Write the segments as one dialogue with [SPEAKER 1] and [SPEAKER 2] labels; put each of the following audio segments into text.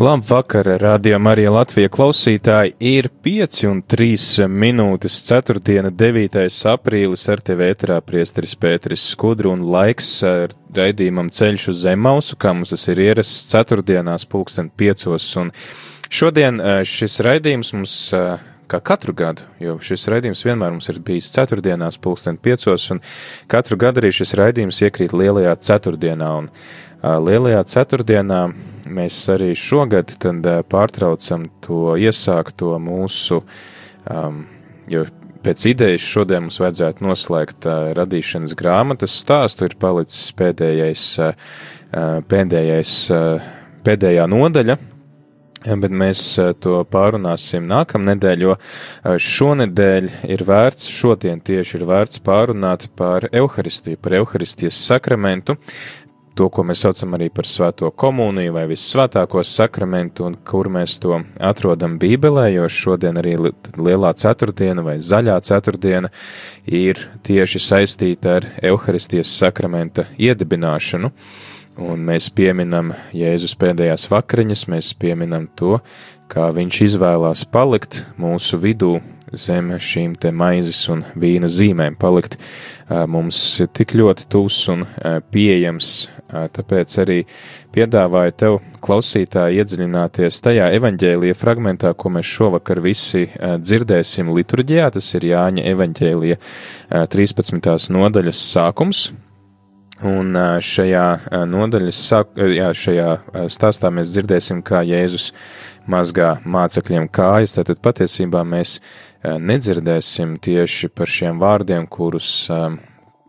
[SPEAKER 1] Labvakar, radio Marija Latvija klausītāji. Ir 5 un 3 minūtes 4. 9. aprīlis ar tevi ēterā priesteris Pēteris Skudru un laiks raidījumam ceļš uz Zemausu, kā mums tas ir ierasts 4. pulksten 5. Un šodien šis raidījums mums kā katru gadu, jo šis raidījums vienmēr mums ir bijis ceturtdienās, pulksten piecos, un katru gadu arī šis raidījums iekrīt lielajā ceturtdienā. Un lielajā ceturtdienā mēs arī šogad pārtraucam to iesākto mūsu, um, jo pēc idejas šodien mums vajadzētu noslēgt uh, radīšanas grāmatas stāstu, ir palicis pēdējais, uh, pēdējais, uh, pēdējā nodaļa. Bet mēs to pārunāsim nākamnedēļ, jo šonedēļ ir vērts, šodien tieši ir vērts pārunāt par evaharistiju, par evaharistijas sakramentu, to, ko mēs saucam arī par svēto komuniju vai vissvētāko sakramentu, un kur mēs to atrodam Bībelē, jo šodien arī lielā ceturtdiena vai zaļā ceturtdiena ir tieši saistīta ar Euharistijas sakramenta iedibināšanu. Un mēs pieminam Jēzus pēdējās vakariņas, mēs pieminam to, kā viņš izvēlās palikt mūsu vidū zem šīm te maizes un vīna zīmēm, palikt mums tik ļoti tūs un pieejams Tāpēc arī piedāvāju tev, klausītāji, iedziļināties tajā evaņģēlīja fragmentā, ko mēs šovakar visi dzirdēsim liturģijā. Tas ir Jāņa evaņģēlīja 13. nodaļas sākums. Un šajā nodaļas, jā, šajā stāstā mēs dzirdēsim, kā Jēzus mazgā mācekļiem kājas, tātad patiesībā mēs nedzirdēsim tieši par šiem vārdiem, kurus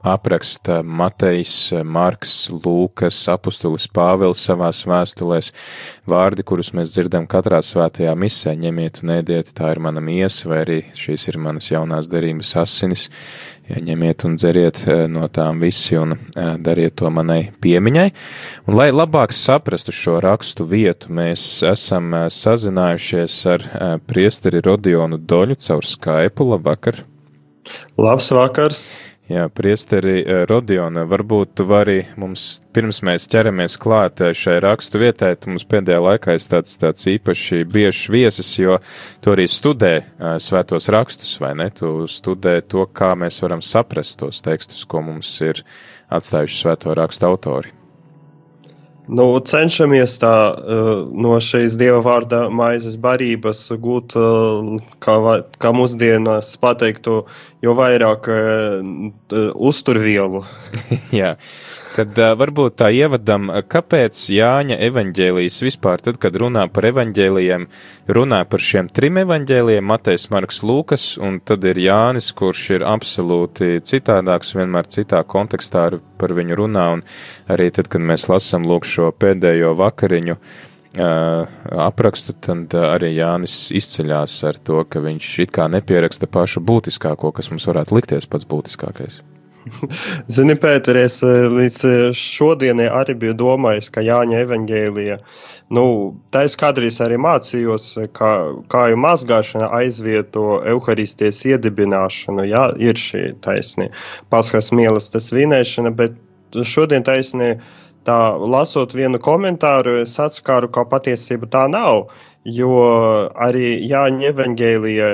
[SPEAKER 1] apraksta Matejs, Marks, Lūkas, apustulis Pāvils savās vēstulēs, vārdi, kurus mēs dzirdam katrā svētajā misē, ņemiet un ēdiet, tā ir mana miesa, vai arī šīs ir manas jaunās derības asinis, ņemiet un dzeriet eh, no tām visi un eh, dariet to manai piemiņai. Un, lai labāk saprastu šo rakstu vietu, mēs esam eh, sazinājušies ar priesteri Rodionu Doļu caur Skype. Labvakar!
[SPEAKER 2] Labs vakars!
[SPEAKER 1] Jā, priesteri eh, Rodiona, varbūt tu vari mums, pirms mēs ķeramies klāt eh, šai rakstu vietai, tu mums pēdējā laikā esi tāds, tāds īpaši biežs viesis, jo tu arī studē uh, svētos rakstus, vai ne? Tu studē to, kā mēs varam saprast tos tekstus, ko mums ir atstājuši svēto rakstu autori.
[SPEAKER 2] Nu, cenšamies tā no šīs dieva vārda maizes barības gūt, kā, kā mūsdienās pateiktu, jo vairāk uzturvielu.
[SPEAKER 1] Jā, Kad varbūt tā ievadam, kāpēc Jāņa evaņģēlijas vispār, tad, kad runā par evaņģēlijiem, runā par šiem trim evaņģēlijiem, Matejs, Marks, Lūkas, un tad ir Jānis, kurš ir absolūti citādāks, vienmēr citā kontekstā par viņu runā, un arī tad, kad mēs lasam lūk šo pēdējo vakariņu, Uh, aprakstu, tad arī Jānis izceļās ar to, ka viņš it kā nepieraksta pašu būtiskāko, kas mums varētu likties pats būtiskākais.
[SPEAKER 2] Zini, Pēter, es eh, līdz eh, šodienai arī biju domājis, ka Jāņa evaņģēlija, nu, tā es kādreiz arī mācījos, kā, kā jau mazgāšana aizvieto evaharistijas iedibināšanu, jā, ir šī taisnī, paskas mīlestas vinēšana, bet šodien taisnī tā lasot vienu komentāru, es atskāru, ka patiesība tā nav, jo arī Jāņa evaņģēlija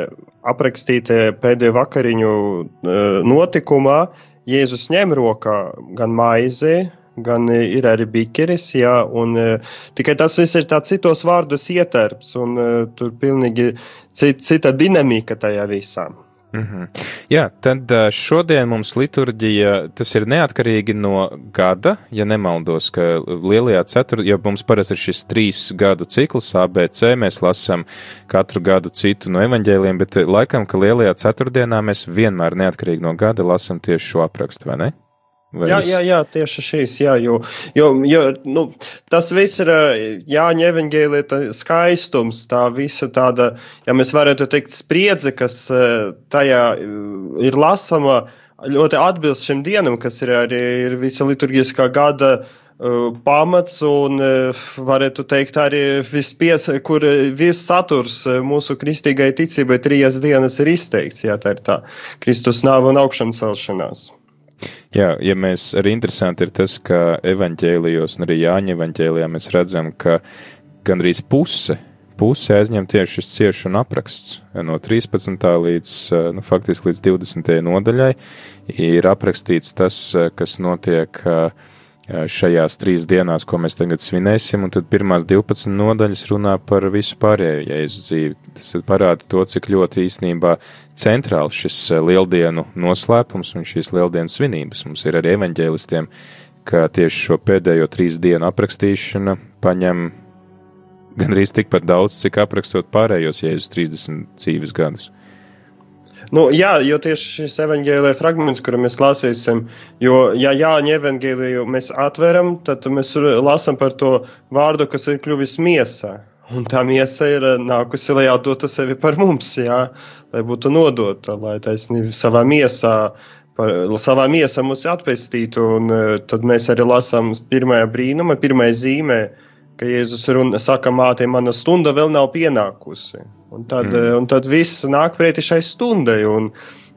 [SPEAKER 2] aprakstītie pēdējo vakariņu eh, notikumā, Jēzus ņem rokā gan maizi, gan ir arī bikeris, jā, un uh, tikai tas viss ir tāds citos vārdos ieterps, un uh, tur pilnīgi cit, cita dinamika tajā visā.
[SPEAKER 1] Mm -hmm. Jā, tad šodien mums liturģija, tas ir neatkarīgi no gada, ja nemaldos, ka lielajā ceturtajā, jo mums parasti ir šis trīs gadu cikls, ABC, mēs lasām katru gadu citu no evaņģēliem, bet laikam, ka lielajā ceturtdienā mēs vienmēr neatkarīgi no gada lasām tieši šo aprakstu, vai ne?
[SPEAKER 2] Jā, jā, jā, tieši šīs, jā, jo, jo, jo nu, tas viss ir Jāņa evaņģēlīta skaistums, tā visa tāda, ja mēs varētu teikt, spriedze, kas tajā ir lasama, ļoti atbilst šim dienam, kas ir arī ir visa liturgiskā gada pamats un, varētu teikt, arī vispies, kur viss saturs mūsu kristīgai ticībai trijas dienas ir izteikts, jā, tā ir tā Kristus nāva un augšām celšanās.
[SPEAKER 1] Jā, ja mēs arī interesanti ir tas, ka evaņģēlijos un arī Jāņa evaņģēlijā mēs redzam, ka gandrīz puse, puse aizņem tieši šis ciešanu apraksts. No 13. līdz, nu, faktiski līdz 20. nodaļai ir aprakstīts tas, kas notiek uh, šajās trīs dienās, ko mēs tagad svinēsim, un tad pirmās 12 nodaļas runā par visu pārējo jēzus dzīvi. Tas parāda to, cik ļoti īsnībā centrāls šis lieldienu noslēpums un šīs lieldienas svinības mums ir arī evaņģēlistiem, ka tieši šo pēdējo trīs dienu aprakstīšana paņem gandrīz tikpat daudz, cik aprakstot pārējos jēzus 30 dzīves gadus.
[SPEAKER 2] Nu, jā, jo tieši šis evanģēlīja fragments, kuru mēs lasīsim, jo, ja Jāņa evanģēlīju mēs atveram, tad mēs lasām par to vārdu, kas ir kļuvis miesā. Un tā miesa ir nākusi, lai atdotu sevi par mums, jā, lai būtu nodota, lai taisnība savā miesā, par, savā miesā mūs atpestītu. Un tad mēs arī lasām pirmajā brīnumā, pirmajā zīmē, ka Jēzus runa, saka, māte, mana stunda vēl nav pienākusi. Un tad, mm. un tad viss nāk pretī šai stundai.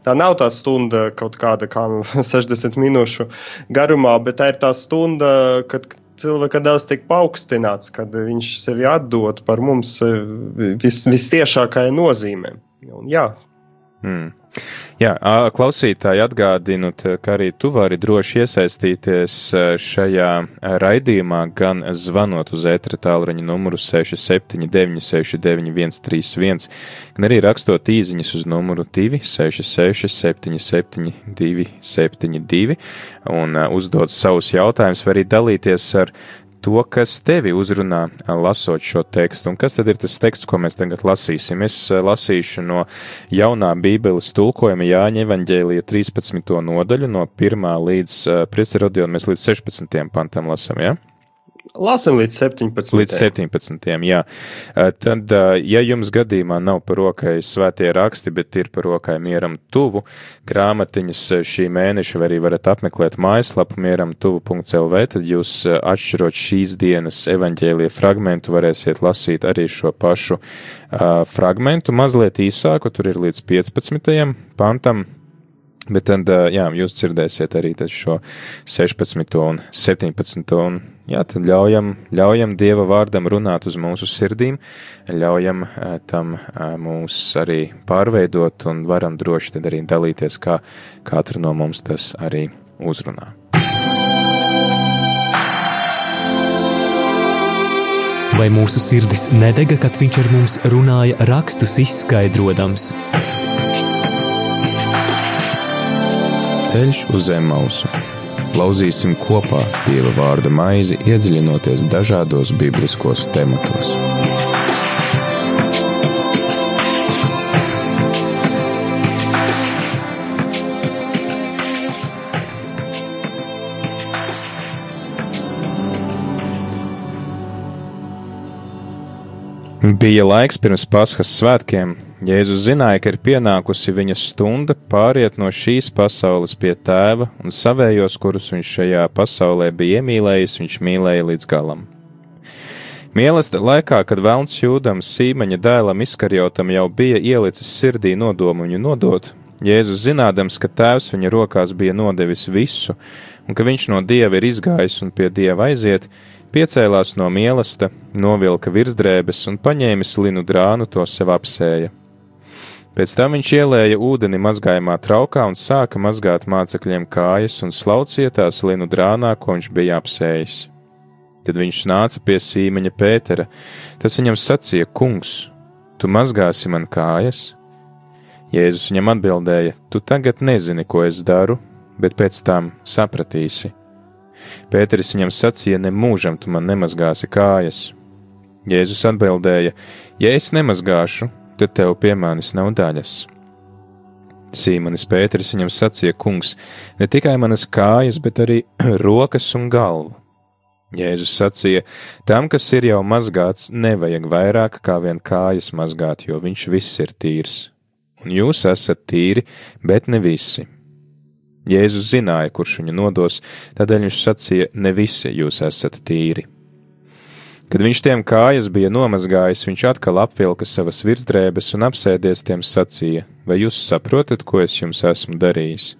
[SPEAKER 2] Tā nav tā stunda kaut kāda kā 60 minūšu garumā, bet tā ir tā stunda, kad cilvēka dēls tiek paaugstināts, kad viņš sevi atdod par mums vis, vistiešākajai nozīmē. Un, jā.
[SPEAKER 1] Mm. Jā, klausītāji atgādinu, ka arī tu vari droši iesaistīties šajā raidījumā, gan zvanot uz ētra tālruņa numuru 679699131, gan arī rakstot īziņas uz numuru 266 772 72 un uzdot savus jautājumus, vai arī dalīties ar to, kas tevi uzrunā lasot šo tekstu. Un kas tad ir tas teksts, ko mēs tagad lasīsim? Es eh, lasīšu no jaunā bībeles tulkojuma Jāņa evaņģēlija 13. nodaļu no 1. līdz, eh, priesterodījot, mēs līdz 16. pantam lasam, ja?
[SPEAKER 2] Lasam līdz 17.
[SPEAKER 1] Līdz 17. Jā. Tad, ja jums gadījumā nav par rokai svētie raksti, bet ir par rokai mieram tuvu, grāmatiņas šī mēneša arī varat apmeklēt mājaslapu mieram tuvu.lv, tad jūs atšķirot šīs dienas evaņģēlie fragmentu varēsiet lasīt arī šo pašu uh, fragmentu, mazliet īsāku, tur ir līdz 15. pantam, Bet tad, jā, jūs dzirdēsiet arī šo 16. un 17. un jā, tad ļaujam, ļaujam Dieva vārdam runāt uz mūsu sirdīm, ļaujam tam mūs arī pārveidot un varam droši tad arī dalīties, kā katru no mums tas arī uzrunā.
[SPEAKER 3] Vai mūsu sirdis nedega, kad viņš ar mums runāja rakstus izskaidrojams?
[SPEAKER 4] Ceļš uz zem mausu. Lauzīsim kopā Dieva vārda maizi, iedziļinoties dažādos bibliskos tematos.
[SPEAKER 1] Bija laiks pirms Paskas svētkiem, Jēzus zināja, ka ir pienākusi viņa stunda pāriet no šīs pasaules pie tēva, un savējos, kurus viņš šajā pasaulē bija iemīlējis, viņš mīlēja līdz galam. Mīlestība laikā, kad Vēlns jūdam sīmeņa dēlam izkarjotam jau bija ielicis sirdī nodomu viņu nodot, Jēzus zinādams, ka tēvs viņa rokās bija nodevis visu, un ka viņš no dieva ir izgājis un pie dieva aiziet, piecēlās no mīlestība, novilka virsdrēbes un paņēmis linu drānu to sev apsēja. Pēc tam viņš ielēja ūdeni mazgājumā traukā un sāka mazgāt mācekļiem kājas un slaucīja tās linu drānā, ko viņš bija apsējis. Tad viņš nāca pie sīmeņa Pētera. Tas viņam sacīja: Kungs, tu mazgāsi man kājas? Jēzus viņam atbildēja: Tu tagad nezini, ko es daru, bet pēc tam sapratīsi. Pēteris viņam sacīja: Ne mūžam tu man nemazgāsi kājas. Jēzus atbildēja: Ja es nemazgāšu, tad tev pie manis nav daļas. Sīmanis Pēteris viņam sacīja: Kungs, ne tikai manas kājas, bet arī rokas un galvu. Jēzus sacīja: Tam, kas ir jau mazgāts, nevajag vairāk kā vien kājas mazgāt, jo viņš viss ir tīrs. Un jūs esat tīri, bet ne visi. Jēzus zināja, kurš viņu nodos, tādēļ viņš sacīja: Ne visi jūs esat tīri. Kad viņš tiem kājas bija nomazgājis, viņš atkal apvilka savas virsdrēbes un apsēdies tiem sacīja: Vai jūs saprotat, ko es jums esmu darījis?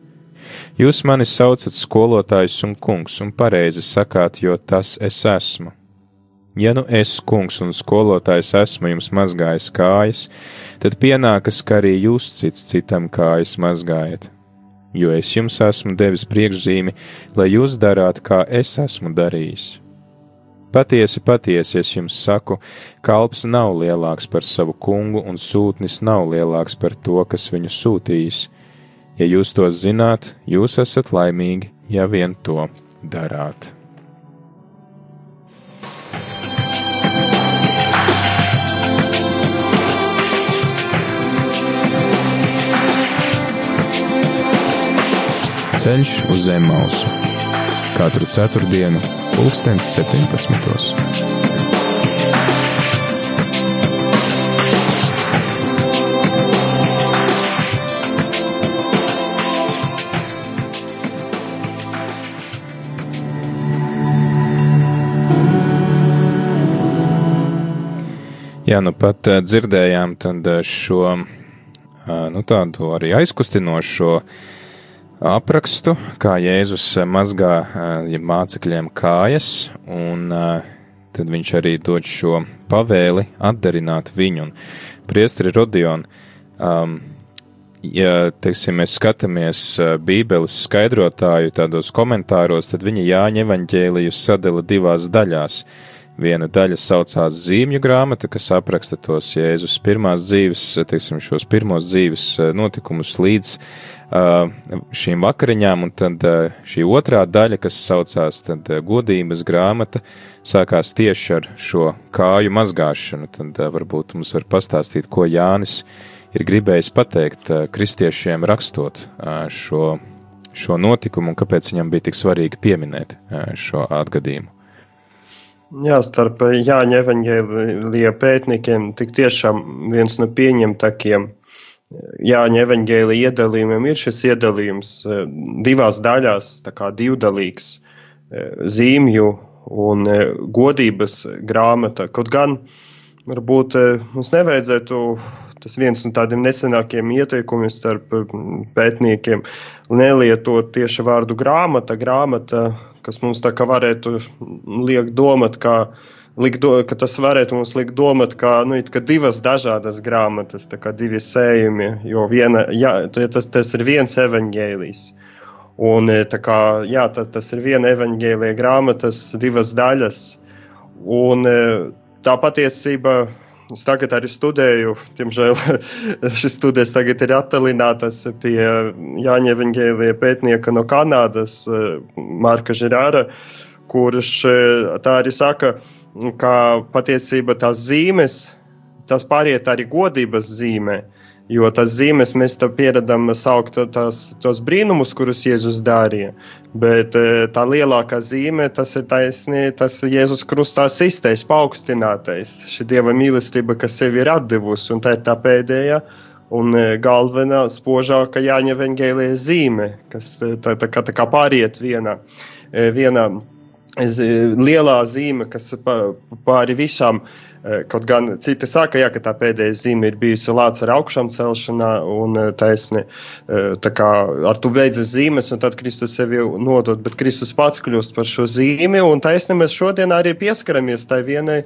[SPEAKER 1] Jūs mani saucat skolotājs un kungs, un pareizi sakāt, jo tas es esmu. Ja nu es, kungs un skolotājs, esmu jums mazgājis kājas, tad pienākas, ka arī jūs cits citam kājas mazgājat. Jo es jums esmu devis priekšzīmi, lai jūs darāt, kā es esmu darījis. Patiesi, patiesi es jums saku, kalps nav lielāks par savu kungu, un sūtnis nav lielāks par to, kas viņu sūtījis. Ja jūs to zināt, jūs esat laimīgi, ja vien to darāt.
[SPEAKER 4] Ceļš uz zem mausu katru ceturtdienu pulkstens 17.
[SPEAKER 1] Jā, nu pat eh, dzirdējām eh, šo eh, nu, tādu arī aizkustinošo aprakstu, kā Jēzus mazgā ja mācekļiem kājas, un tad viņš arī dod šo pavēli atdarināt viņu. Un priestri Rodion, um, ja, teiksim, mēs skatāmies Bībeles skaidrotāju tādos komentāros, tad viņa Jāņa evaņģēliju sadala divās daļās. Viena daļa saucās zīmju grāmata, kas apraksta tos Jēzus pirmās dzīves, teiksim, šos pirmos dzīves notikumus līdz šīm vakariņām, un tad šī otrā daļa, kas saucās tad godības grāmata, sākās tieši ar šo kāju mazgāšanu. Tad varbūt mums var pastāstīt, ko Jānis ir gribējis pateikt kristiešiem rakstot šo, šo notikumu un kāpēc viņam bija tik svarīgi pieminēt šo atgadījumu.
[SPEAKER 2] Jā, starp Jāņa evaņģēlija pētniekiem tik tiešām viens no pieņemtākiem Jāņa evaņģēlija iedalījumiem ir šis iedalījums eh, divās daļās, tā kā divdalīgs eh, zīmju un eh, godības grāmata. Kaut gan varbūt mums nevajadzētu tas viens no tādiem nesenākiem ieteikumiem starp pētniekiem nelietot tieši vārdu grāmata, grāmata, kas mums tā kā varētu liekt domāt, kā do, ka tas varētu mums likt domāt, ka, nu, ka divas dažādas grāmatas, kā divi sējumi, jo viena, jā, tas, tas ir viens evaņģēlijs. Un e, kā, jā, tas, tas ir viena evaņģēlija grāmatas, divas daļas. Un e, tā patiesība, es tagad arī studēju, diemžēl šis studijas tagad ir attālinātas pie Jāņa evaņģēlija pētnieka no Kanādas, e, Marka Žirāra, kurš tā arī saka, ka patiesībā tās zīmes, tas pāriet arī godības zīmē. Jo tās zīmes mēs tam pieredzam saukt tās, tos brīnumus, kurus Jēzus darīja. Bet e, tā lielākā zīme, tas ir taisnī, tas Jēzus krustā izteikts, paaugstinātais. Šī dieva mīlestība, kas sevi ir atdevusi, un tā ir tā pēdējā un e, galvenā spožākā Jāņa Vengēlijas zīme, kas e, tā, tā, tā, tā kā pāriet vienā. vienā lielā zīme, kas pāri visam, e, kaut gan citi saka, jā, ka tā pēdējā zīme ir bijusi lāca ar augšām celšanā un e, taisni. E, tā kā ar tu beidzas zīmes, un tad Kristus sevi nodod, bet Kristus pats kļūst par šo zīmi, un taisni mēs šodien arī pieskaramies tai vienai,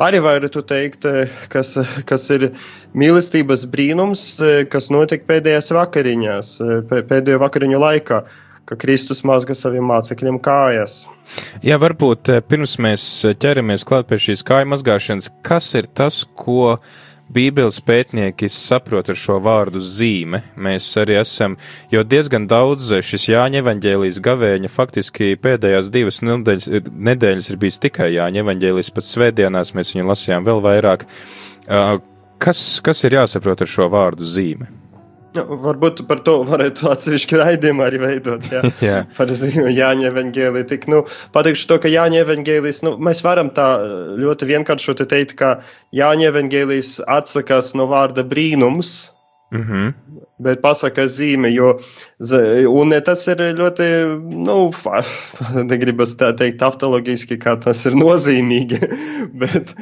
[SPEAKER 2] arī varētu teikt, kas, kas ir mīlestības brīnums, kas notika pēdējās vakariņās, pēdējo vakariņu laikā ka Kristus mazga saviem mācekļiem kājas.
[SPEAKER 1] Jā, varbūt eh, pirms mēs eh, ķeramies klāt pie šīs kāju mazgāšanas, kas ir tas, ko Bībeles pētnieki saprot ar šo vārdu zīme. Mēs arī esam, jo diezgan daudz eh, šis Jāņa evaņģēlijas gavēņa faktiski pēdējās divas nedēļas, nedēļas ir bijis tikai Jāņa evaņģēlijas, pat svētdienās mēs viņu lasījām vēl vairāk. Kas, kas ir jāsaprot ar šo vārdu zīme?
[SPEAKER 2] Nu, varbūt par to varētu atsevišķu raidījumu arī veidot. Jā, jā. par Jāņa evaņģēliju. Tik, nu, pateikšu to, ka Jāņa evaņģēlijs, nu, mēs varam tā ļoti vienkāršot teikt, ka Jāņa evaņģēlijs atsakās no vārda brīnums. Mm -hmm. Bet pasaka zīme, jo tas ir ļoti, nu, negribas tā teikt taftoloģiski, kā tas ir nozīmīgi, bet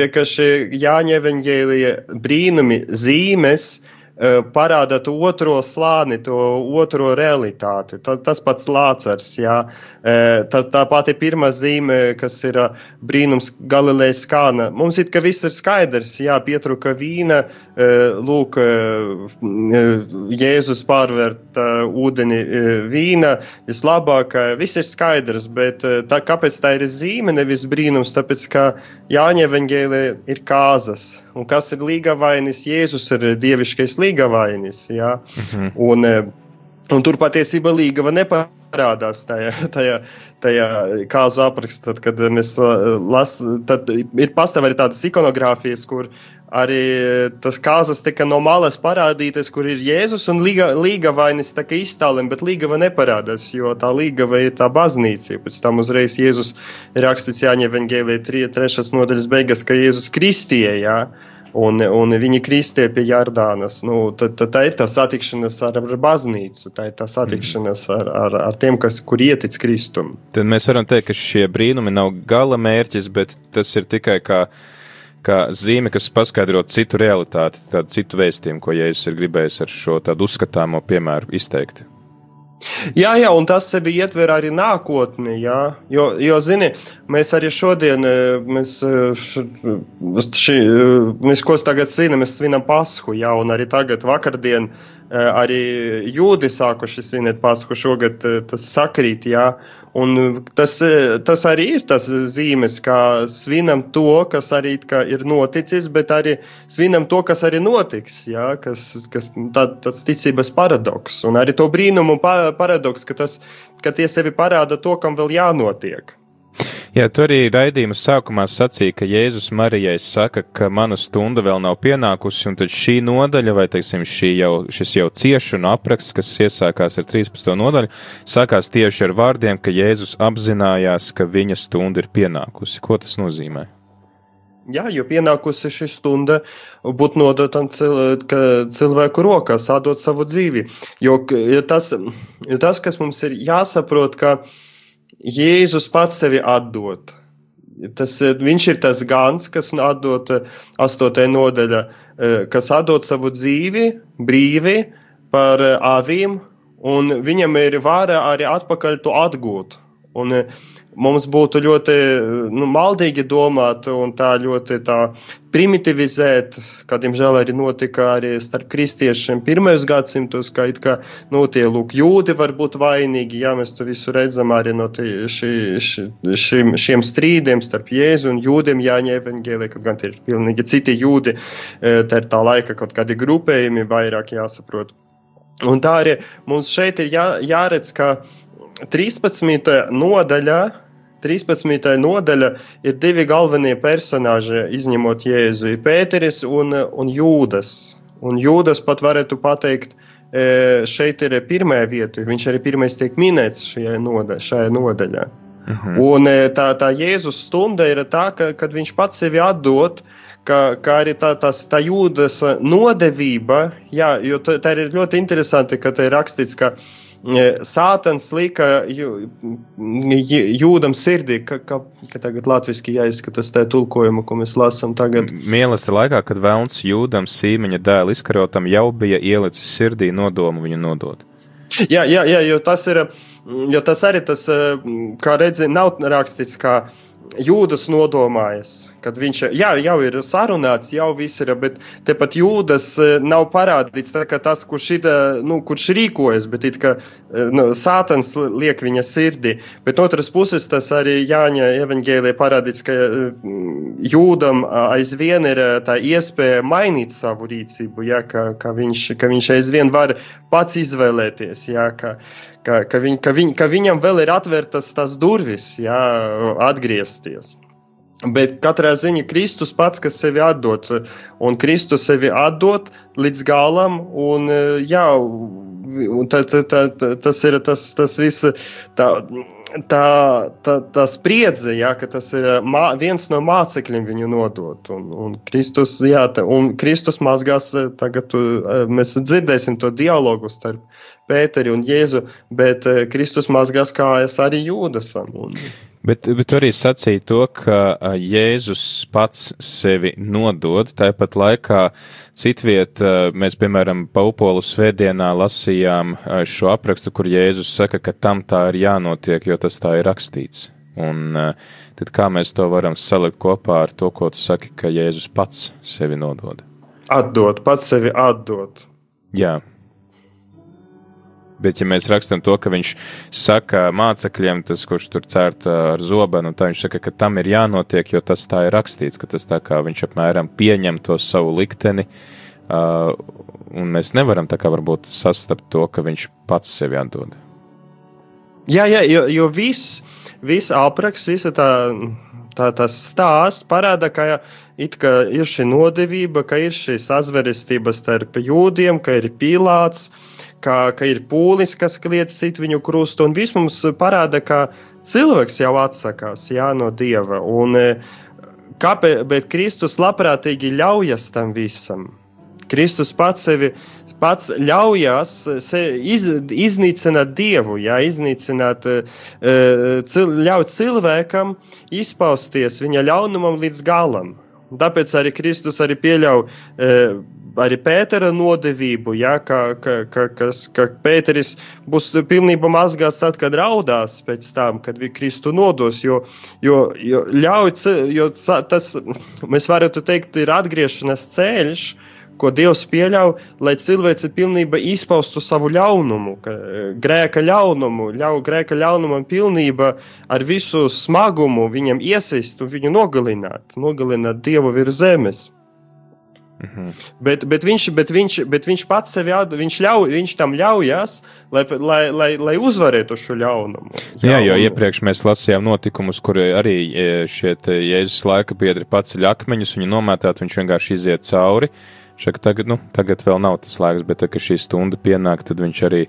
[SPEAKER 2] vienkārši Jāņa evaņģēlija brīnumi zīmes, uh, parāda to otro slāni, to otro realitāti. Tā, tas pats Lācars, jā. Tā, tā pati pirmā zīme, kas ir brīnums Galilejas kāna. Mums it kā viss ir skaidrs, jā, pietruka vīna, lūk, Jēzus pārvērt ūdeni vīna, vislabāk, viss ir skaidrs, bet tā, kāpēc tā ir zīme, nevis brīnums? Tāpēc, ka Jāņa evaņģēlē ir kāzas. Un kas ir līgavainis? Jēzus ir dieviškais līgavainis. Ja? -hmm. un, e, un tur patiesībā līgava neparādās tajā, tajā, tajā kāzu aprakstā. Tad, kad mēs lasām, tad ir pastāv arī tādas ikonogrāfijas, kur arī tas kāzas tika no malas parādītas, kur ir Jēzus un līga, līgavainis iztālina, bet līgava neparādās, jo tā līgava ir tā baznīca. Pēc tam uzreiz Jēzus rakstīts Jāņa Evangēlē 3. nodaļas beigas, ka Jēzus kristīja. Jā un, un viņi kristīja pie Jardānas. Nu, tad, tad tā ir tā satikšanās ar, ar baznīcu, tā ir tā satikšanās ar, ar, ar tiem, kas, kur ietic Kristum.
[SPEAKER 1] Tad mēs varam teikt, ka šie brīnumi nav gala mērķis, bet tas ir tikai kā, kā zīme, kas paskaidro citu realitāti, tādu citu vēstījumu, ko Jēzus ir gribējis ar šo tādu uzskatāmo piemēru izteikt.
[SPEAKER 2] Jā, jā, un tas sevi ietver arī nākotni. Jā, jo, jo zini, mēs arī šodien, e, mēs, e, ši, e, mēs ko tagad svinam, mēs svinam Pasku, jā, un arī tagad vakardien arī jūdi sākuši svinēt Pasku, šogad tas sakrīt, jā, Un tas, tas arī ir tas zīmes, kā svinam to, kas arī ir noticis, bet arī svinam to, kas arī notiks. Ja? Kas, kas, tā, tas ticības paradoks un arī to brīnumu paradoks, ka, tas, ka tie sevi parāda to, kam vēl jānotiek.
[SPEAKER 1] Jā, tu arī raidījuma sākumā sacīja, ka Jēzus Marijai saka, ka mana stunda vēl nav pienākusi, un tad šī nodaļa, vai teiksim, jau, šis jau ciešanu apraksts, kas iesākās ar 13. nodaļu, sākās tieši ar vārdiem, ka Jēzus apzinājās, ka viņa stunda ir pienākusi. Ko tas nozīmē?
[SPEAKER 2] Jā, jo pienākusi šī stunda būt nodotam cil cilvēku rokās, atdot savu dzīvi. Jo tas, tas, kas mums ir jāsaprot, ka uh, Jēzus pats sevi atdod. Tas, eh, viņš ir tas gans, kas atdod eh, astotajā nodaļā, eh, kas atdod savu dzīvi brīvi par avīm, un viņam ir vara arī atpakaļ to atgūt. Un, mums būtu ļoti nu, maldīgi domāt un tā ļoti tā primitivizēt, kā diemžēl arī notika arī starp kristiešiem pirmajos gadsimtos, ka, ka nu, tie lūk, jūdi var būt vainīgi, jā, mēs to visu redzam arī no tie, ši, ši, šim, šiem strīdiem starp Jēzu un jūdiem Jāņa evaņģēlē, kaut gan tie ir pilnīgi citi jūdi, e, tā ir tā laika kaut kādi grupējumi vairāk jāsaprot. Un tā arī mums šeit ir jā, jāredz, ka 13. nodaļā 13. nodaļa ir divi galvenie personāži, izņemot Jēzu - Pēteris un, un Jūdas. Un Jūdas pat varētu pateikt, e, šeit ir pirmā vieta, viņš arī pirmais tiek minēts šajā, nodaļ, šajā nodaļā. Uh mhm. -huh. Un e, tā, tā Jēzus stunda ir tā, ka, kad viņš pats sevi atdod, ka, ka arī tā, tās, tā jūdas nodevība, jā, jo tā, tā ir ļoti interesanti, ka te ir rakstīts, ka uh, Sātans lika jū, jūdam sirdī, ka, ka, ka tagad latviski jāizskatās tā tulkojuma, ko mēs lasām tagad.
[SPEAKER 1] Mīlestība laikā, kad vēlns jūdam sīmeņa dēlu izkarotam, jau bija ielicis sirdī nodomu viņu nodot.
[SPEAKER 2] Jā, jā, jā, jo tas ir, jo tas arī tas, kā redzi, nav rakstīts, kā jūdas nodomājas kad viņš jā, jau ir sarunāts, jau viss ir, bet tepat jūdas e, nav parādīts tā, tas, kurš, ir, e, nu, kurš rīkojas, bet it kā e, nu, sātans liek viņa sirdī. Bet no otras puses tas arī Jāņa evaņģēlē parādīts, ka jūdam aizvien ir tā iespēja mainīt savu rīcību, ja, ka, ka, viņš, ka viņš aizvien var pats izvēlēties. Ja, ka, ka, ka, viņ, ka, viņ, ka viņam vēl ir atvērtas tās durvis, jā, atgriezties. Bet katrā ziņā Kristus pats, kas sevi atdod, un Kristus sevi atdod līdz galam, un jā, un tā, tā, tā, tas ir tas, tas viss, tā, tā, tā, tā spriedze, jā, ka tas ir mā, viens no mācekļiem viņu nodot, un, un Kristus, jā, tā, un Kristus mazgās, tagad tu, mēs dzirdēsim to dialogu starp Pēteri un Jēzu, bet Kristus mazgās kājas arī Jūdasam. Un,
[SPEAKER 1] Bet, bet arī sacīja to, ka Jēzus pats sevi nodod. Tāpat laikā citviet mēs, piemēram, Paupolu svētdienā lasījām šo aprakstu, kur Jēzus saka, ka tam tā ir jānotiek, jo tas tā ir rakstīts. Un tad kā mēs to varam salikt kopā ar to, ko tu saki, ka Jēzus pats sevi nodod?
[SPEAKER 2] Atdot, pats sevi atdot.
[SPEAKER 1] Jā, Bet, ja mēs rakstām to, ka viņš saka mācekļiem, tas, kurš tur cērta ar zobenu, tā viņš saka, ka tam ir jānotiek, jo tas tā ir rakstīts, ka tas tā kā viņš apmēram pieņem to savu likteni, uh, un mēs nevaram tā kā varbūt sastapt to, ka viņš pats sevi atdod.
[SPEAKER 2] Jā, jā, jo, jo viss, viss apraksts, visa tā, tā, tas stāsts parāda, ka it kā ir šī nodevība, ka ir šī sazverestība starp jūdiem, ka ir pīlāts, ka, ka ir pūlis, kas kliedz sit viņu krustu, un viss mums parāda, ka cilvēks jau atsakās jā, no dieva. Un, e, kāpēc, bet Kristus labprātīgi ļaujas tam visam. Kristus pats sevi pats ļaujas se, iz, iznīcināt dievu, jā, iznīcināt, uh, cil, ļaut cilvēkam izpausties viņa ļaunumam līdz galam. Tāpēc arī Kristus arī pieļauj arī Pētera nodevību, ja, ka, ka, ka, kas, ka Pēteris būs pilnībā mazgāts tad, kad raudās pēc tam, kad viņš Kristu nodos. Jo, jo, jo, ļauj, jo tas, mēs varētu teikt, ir atgriešanās ceļš, ko Dievs pieļauj, lai cilvēks pilnībā izpaustu savu ļaunumu, grēka ļaunumu, ļauj grēka ļaunumam pilnībā ar visu smagumu viņam iesaist un viņu nogalināt, nogalināt Dievu virs zemes. Mhm. Bet, bet, viņš, bet, viņš, bet viņš pats sevi atdod, viņš, ļauj, viņš tam ļaujas, lai, lai, lai, lai uzvarētu šo ļaunumu.
[SPEAKER 1] Jā, jo iepriekš mēs lasījām notikumus, kur arī e, šie Jēzus laika biedri paceļ akmeņus, viņu nomētāt, viņš vienkārši iziet cauri. Šaka, tagad, nu, tagad vēl nav tas laiks, bet, kad šī stunda pienāk, tad viņš arī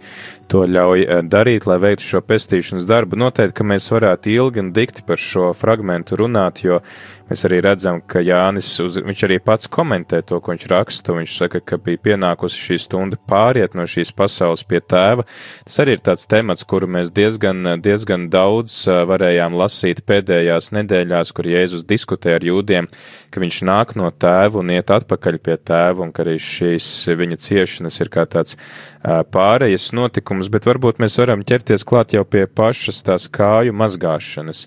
[SPEAKER 1] to ļauj e, darīt, lai veiktu šo pestīšanas darbu. Noteikti, ka mēs varētu ilgi un dikti par šo fragmentu runāt, jo Mēs arī redzam, ka Jānis, uz, viņš arī pats komentē to, ko viņš raksta. Viņš saka, ka bija pienākusi šī stunda pāriet no šīs pasaules pie tēva. Tas arī ir tāds temats, kuru mēs diezgan, diezgan daudz varējām lasīt pēdējās nedēļās, kur Jēzus diskutē ar jūdiem, ka viņš nāk no tēva un iet atpakaļ pie tēva, un ka arī šīs viņa ciešanas ir kā tāds pārējas notikums, bet varbūt mēs varam ķerties klāt jau pie pašas tās kāju mazgāšanas.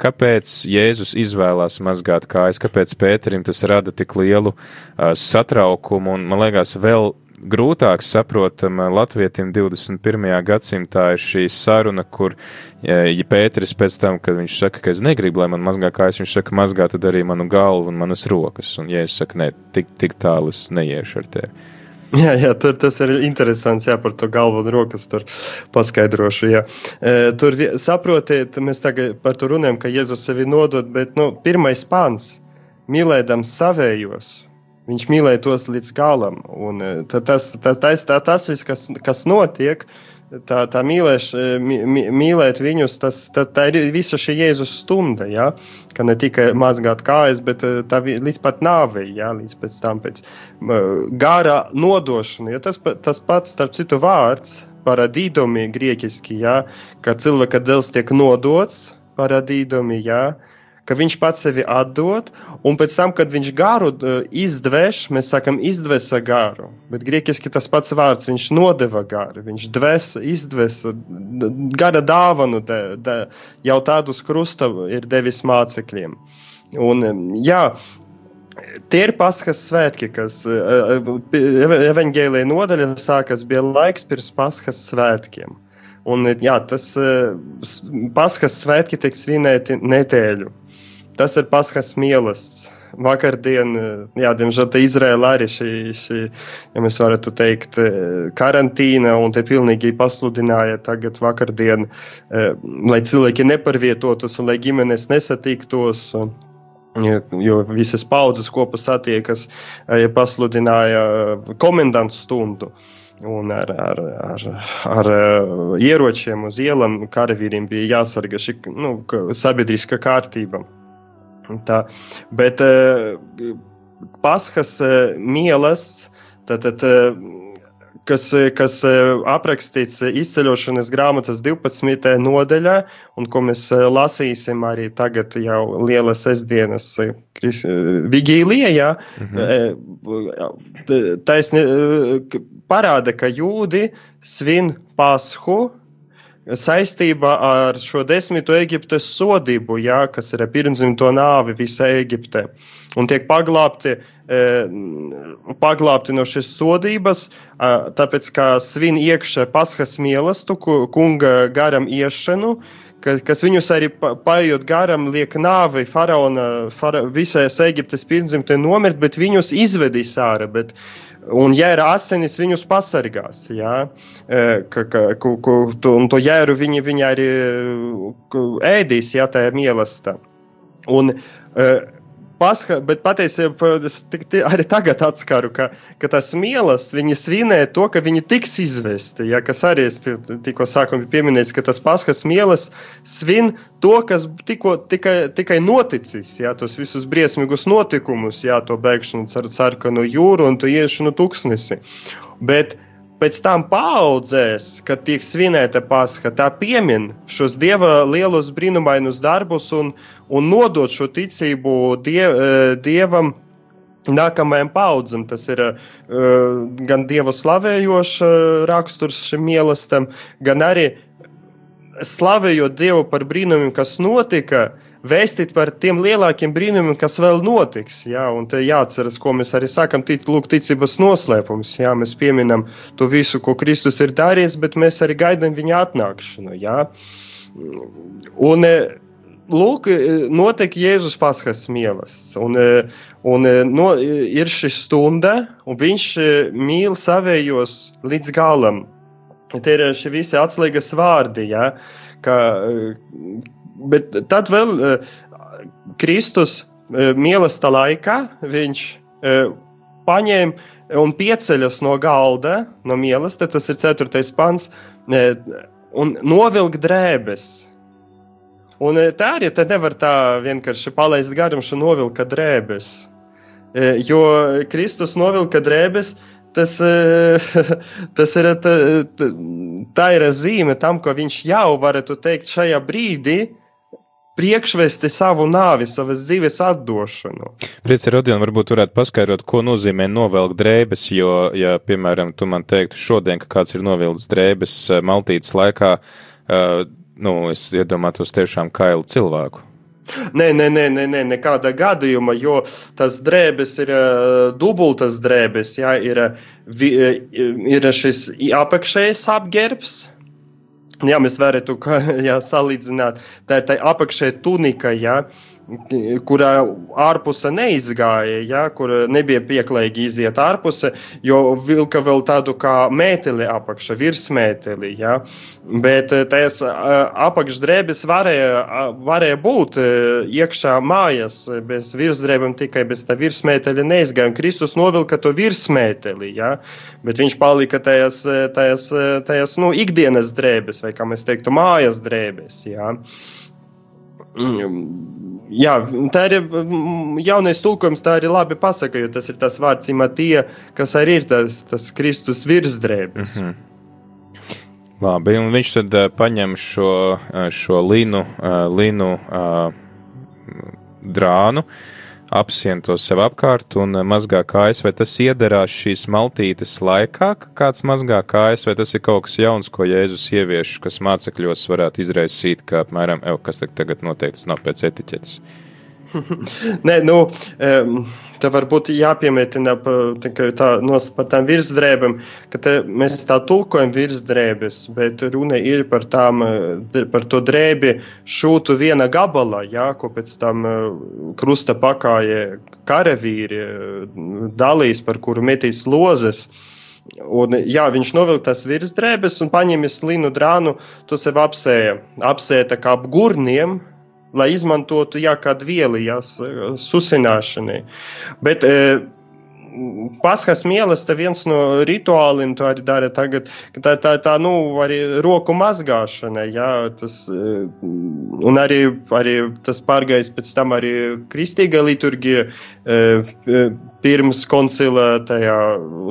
[SPEAKER 1] Kāpēc Jēzus izvēlās mazgāt kājas, kāpēc Pēterim tas rada tik lielu satraukumu un, man liekas, vēl grūtāk saprotam latvietim 21. gadsimtā ir šī saruna, kur, ja Pēteris pēc tam, kad viņš saka, ka es negribu, lai man mazgā kājas, viņš saka, mazgā tad arī manu galvu un manas rokas, un ja es saku, nē, tik, tik tālu es neiešu ar tevi.
[SPEAKER 2] Jā, jā tur, tas ir interesants. Jā, par to galvu un rokas tur paskaidrošu. Jā. E, tur saprotiet, mēs tagad par to runājam, ka Jēzus sevi nodod, bet nu, pirmais pāns - mīlēdams savējos. Viņš mīlēja tos līdz galam. Un, tas, tas, tas, tas, tas viss, kas, kas notiek, tā, tā mīlēš, mī, mīlēt viņus, tas, tā, tā ir visa šī Jēzus stunda, ja? ka ne tikai mazgāt kājas, bet eh, tā līdz pat nāvei, ja? līdz pēc tam pēc gārā nodošana, jo tas, tas pats, starp citu, vārds paradīdomi grieķiski, ja? ka cilvēka dēls tiek nodots paradīdomi, ja? Ka viņš pats sevi atdod, un pēc tam, kad viņš garu uh, izdveš, mēs sakam, izdvesa garu. Bet grieķiski tas pats vārds, viņš nodeva garu, viņš dvesa, izdvesa gara dāvanu, de, de, jau tādus krusta ir devis mācekļiem. Un, jā, Tie ir Paskas svētki, kas uh, uh, evanģēlīja nodaļa sākas, bija laiks pirms Paskas svētkiem. Un, jā, tas Paskas svētki tiek svinēti nedēļu. Tas ir Paskas mīlestības. Vakardien, jā, diemžēl, Izraēlā arī šī, šī, ja mēs varētu teikt, karantīna, un te pilnīgi pasludināja tagad vakardien, lai cilvēki neparvietotos un lai ģimenes nesatiktos. Jo visas paudzes kopā satiekas, ja pasludināja komendantu stundu. Un ar, ar, ar, ar ieročiem uz ielām karavīriem bija jāsargā šī nu, sabiedriska kārtība. Tā, bet Paskas mielas, tad, tad kas, kas e, aprakstīts izceļošanas grāmatas 12. nodaļā, un ko mēs lasīsim arī tagad, jau liela sestdienas vigīlijā, mhm. taisni parāda, ka jūdi svin pashu saistībā ar šo desmito Eģiptes sodību, jā, kas ir pirmzimto nāvi visai Eģiptē, un tiek paglābti uh, paglābti no šīs sodības, tāpēc kā svin iekšā paskas mīlestību, kunga garam iešanu, kas viņus arī paiet garam, liek nāvi faraona, fara, visais Eģiptes pirmzimtē nomirt, bet viņus izvedīs ārā. Bet, Un jēra asinis viņus pasargās. Ja? Ka, ka, ku, ku, tu, un to jēru viņi, viņi arī ēdīs, ja tā ir mīlestība. Un uh, Pasha, bet patiesībā es arī tagad atskaru, ka, ka tas mielas viņi svinē to, ka viņi tiks izvesti. Ja, kas arī es tikko sākumā pieminēju, ka tas paskas mielas svin to, kas tikko, tikai, tikai noticis. Ja, tos visus briesmīgus notikumus, ja, to bēgšanu ar sarkanu jūru un to iešanu tuksnesi. Bet, pēc tam paudzēs, kad tiek svinēta pasaka, tā piemin šos dieva lielos brīnumainus darbus un, un nodot šo ticību die, eh, dievam. Nākamajam paudzam tas ir uh, gan dievu slavējošs uh, raksturs šim mīlestam, gan arī slavējot dievu par brīnumiem, kas notika, uh, vēstīt par tiem lielākiem brīnumiem, kas vēl notiks. Jā, un te jāatceras, ko mēs arī sakām, tic, lūk, ticības noslēpums. Jā, mēs pieminam to visu, ko Kristus ir darījis, bet mēs arī gaidām viņa atnākšanu. Jā. Un, Lūk, notiek Jēzus paskas mīlestības, un, un no, ir šī stunda, un viņš mīl savējos līdz galam. Tie ir šie visi atslēgas vārdi, ja, ka, bet tad vēl uh, Kristus uh, mīlestības laikā viņš uh, paņēma un pieceļas no galda, no mīlestības, tas ir 4. pants, un novilka drēbes. Un tā arī te nevar tā vienkārši palaist garām šo novilka drēbes. Jo Kristus novilka drēbes, tas, tas ir, tā, tā ir zīme tam, ka viņš jau, varētu teikt, šajā brīdī priekšvesti savu nāvi, savas dzīves atdošanu.
[SPEAKER 1] Priecē, Rodion, varbūt varētu paskaidrot, ko nozīmē novelkt drēbes, jo, ja, piemēram, tu man teiktu šodien, ka kāds ir novilcis drēbes eh, maltītes laikā, uh, nu, es iedomātos tiešām kailu cilvēku.
[SPEAKER 2] Nē, nē, nē, nē, nē, nekāda gadījuma, jo tas drēbes ir uh, dubultas drēbes, jā, ir, vi, ir šis apakšējais apģērbs, Jā, mēs varētu jā, salīdzināt, tā ir tā apakšē tunika, jā, kurā ārpuse neizgāja, ja, kur nebija pieklājīgi iziet ārpuse, jo vilka vēl tādu kā mēteli apakšā, virsmēteli. Ja. Bet eh, tās eh, apakšdrēbes varēja, varēja būt eh, iekšā mājas, bez virsdrēbēm, tikai bez tā virsmēteļa neizgāja. Kristus novilka to virsmēteli, ja. bet viņš palika tajās, tajās, tajās nu, ikdienas drēbes, vai kā mēs teiktu, mājas drēbes. Ja. Mm, jā, tā ir jaunais tulkojums, tā arī labi pasaka, jo tas ir tas vārds imatie, kas arī ir tas, tas Kristus virsdrēbis. Mm -hmm.
[SPEAKER 1] Labi, un viņš tad uh, paņem šo, šo linu, uh, linu uh, drānu, uh, apsien to sev apkārt un eh, mazgā kājas, vai tas iederās šīs maltītes laikā, kāds mazgā kājas, vai tas ir kaut kas jauns, ko Jēzus ievieš, kas mācekļos varētu izraisīt, kā apmēram, ev, kas tagad noteikti tas nav pēc etiķetes.
[SPEAKER 2] Nē, nu, um, Te varbūt jāpiemētina tā, par tām virsdrēbēm, ka te, mēs tā tulkojam virsdrēbes, bet runa ir par, tām, par to drēbi šūtu viena gabala, jā, ko pēc tam krusta pakāja karavīri dalīs, par kuru metīs lozes. Un, jā, viņš novilka tās virsdrēbes un paņēma slinu drānu, to sev apsēja. Apsēja tā kā ap gurniem, lai izmantotu jā, kādu vielu, jā, susināšanai. Bet, Paskas mīlestība viens no rituāliem, to arī dara tagad. Tā, tā, tā nu, arī roku mazgāšana, jā, tas, un arī, arī tas pārgājis pēc tam arī kristīga liturgija. Pirms koncila tajā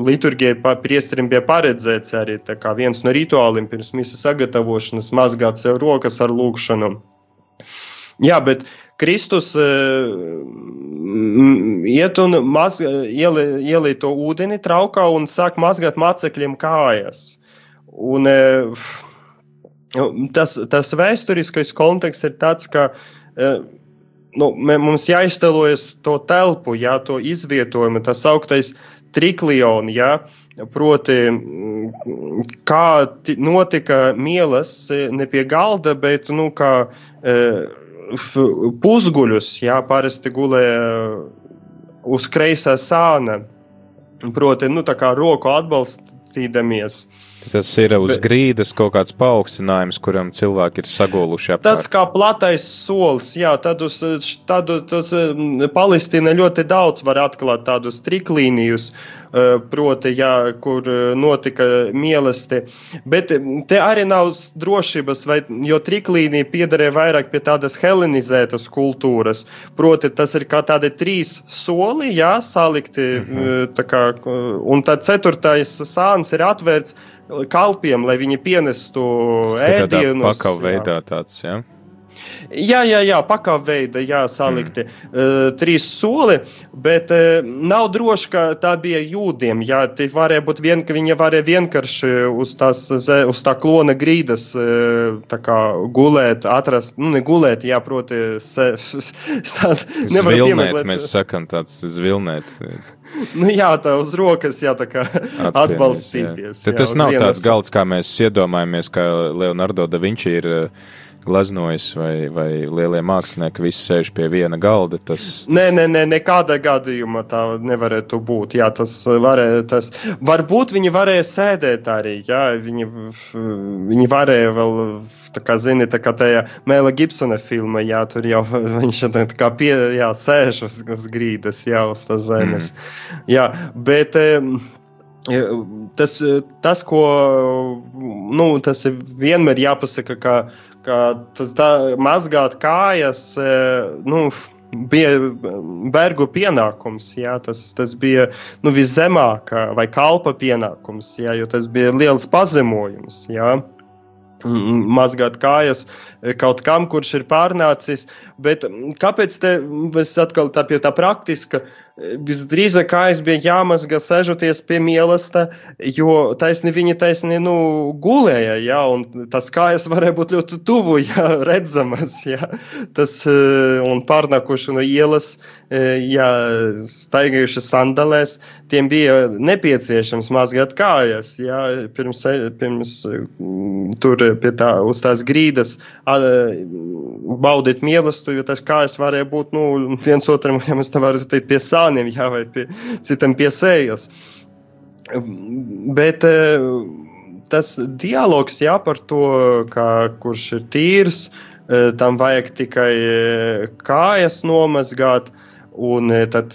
[SPEAKER 2] liturgijā priesterim bija paredzēts arī viens no rituāliem, pirms misijas sagatavošanas, mazgāt sev rokas ar lūgšanu. Jā, bet Kristus uh, iet un maz, ielī to ūdeni traukā un sāk mazgāt mācekļiem kājas. Un, uh, tas, tas vēsturiskais konteksts ir tāds, ka uh, nu, mums jāiztēlojas to telpu, jā, to izvietojumu, tas augtais triklioni, jā, proti, kā notika mielas ne pie galda, bet, nu, kā pusguļus, jā, parasti gulēja uz kreisā sāna, proti, nu, tā kā roku atbalstīdamies.
[SPEAKER 1] Tas ir uz Bet, grīdas kaut kāds paaugstinājums, kuram cilvēki ir sagoluši apkārt.
[SPEAKER 2] Tāds kā platais solis, jā, tad uz, tad uz Palestīna ļoti daudz var atklāt tādus triklīnijus, Eh, proti, jā, kur eh, notika mīlestība. Bet mm, te arī nav drošības, vai, jo triklīnija piederēja vairāk pie tādas helenizētas kultūras. Proti, tas ir kā tādi trīs soli, jā, salikti, mm -hmm. kā, un tad ceturtais sāns ir atvērts kalpiem, lai viņi pienestu ēdienus.
[SPEAKER 1] Pakaļ veidā tāds, jā. Ja?
[SPEAKER 2] Jā, jā, jā pakāpveida, jā, salikti mm. uh, trīs soli, bet uh, nav droši, ka tā bija jūdiem. Jā, tie varēja būt vien, ka viņi varēja vienkārši uz, tās, uz tā klona grīdas uh, kā, gulēt, atrast, nu, ne gulēt, jā, proti, se,
[SPEAKER 1] stāt, nevar piemeklēt. Mēs sakam tāds zvilnēt.
[SPEAKER 2] Nu, jā, tā uz rokas, jā, tā kā atbalstīties.
[SPEAKER 1] Jā. Jā, tas nav tāds galds, kā mēs iedomājamies, ka Leonardo da Vinci ir uh, gleznojas, vai, vai lielie mākslinieki visi sēž pie viena galda. Tas, tas...
[SPEAKER 2] Nē, nē, nē, nekādā gadījumā tā nevarētu būt. Jā, tas varēja, tas, varbūt viņi varēja sēdēt arī, jā, viņi, viņi varēja vēl. Tā kā zini, tā kā tajā Mēla Gibsona filmā, jā, tur jau viņš tā kā pie, jā, sēž uz, uz grīdas, jā, uz tās zemes. Mm. Jā, bet tas, tas, ko, nu, tas ir vienmēr jāpasaka, ka ka tas da, mazgāt kājas, e, nu, bija vergu pienākums. Jā, tas, tas bija nu, viszemākā vai kalpa pienākums, jā, jo tas bija liels pazemojums. Jā mazgāt kājas kaut kam, kurš ir pārnācis. Bet kāpēc te mēs atkal tā pie tā praktiska? visdrīzāk kājas bija jāmazga sežoties pie mīlestības, jo taisni viņa taisni nu, gulēja, ja, un tas kājas varēja būt ļoti tuvu, ja redzamas, ja, tas eh, un pārnākuši no ielas, ja staigājuši sandalēs, tiem bija nepieciešams mazgāt kājas, ja, pirms, pirms tur pie tā, uz tās grīdas baudīt mīlestību, jo tas kājas varēja būt, nu, viens otram, ja mēs tā varētu teikt, pie sāla plāniem, jā, vai pie, citam pie sejas. Bet eh, tas dialogs jā, par to, kā, kurš ir tīrs, eh, tam vajag tikai eh, kājas nomazgāt, un tad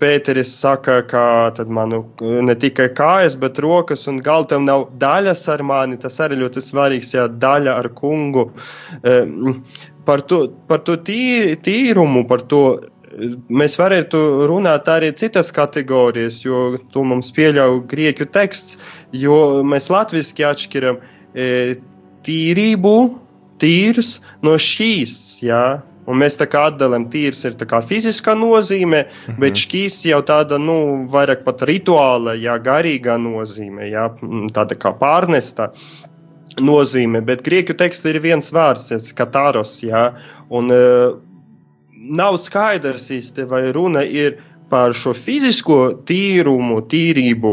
[SPEAKER 2] Pēteris saka, ka manu ne tikai kājas, bet rokas un galtam nav daļas ar mani. Tas arī ļoti svarīgs, jā, daļa ar kungu. Par to, par to tī, tīrumu, par to mēs varētu runāt arī citas kategorijas, jo to mums pieļauj grieķu teksts, jo mēs latviski atšķiram e, tīrību, tīrs no šīs, jā. Un mēs tā kā atdalām, tīrs ir tā kā fiziskā nozīme, -hmm. bet šķīs jau tāda, nu, vairāk pat rituāla, jā, garīgā nozīme, jā, tāda kā pārnesta nozīme. Bet grieķu tekstā ir viens vārds, katāros, jā, un uh, nav skaidrs īsti, vai runa ir par šo fizisko tīrumu, tīrību,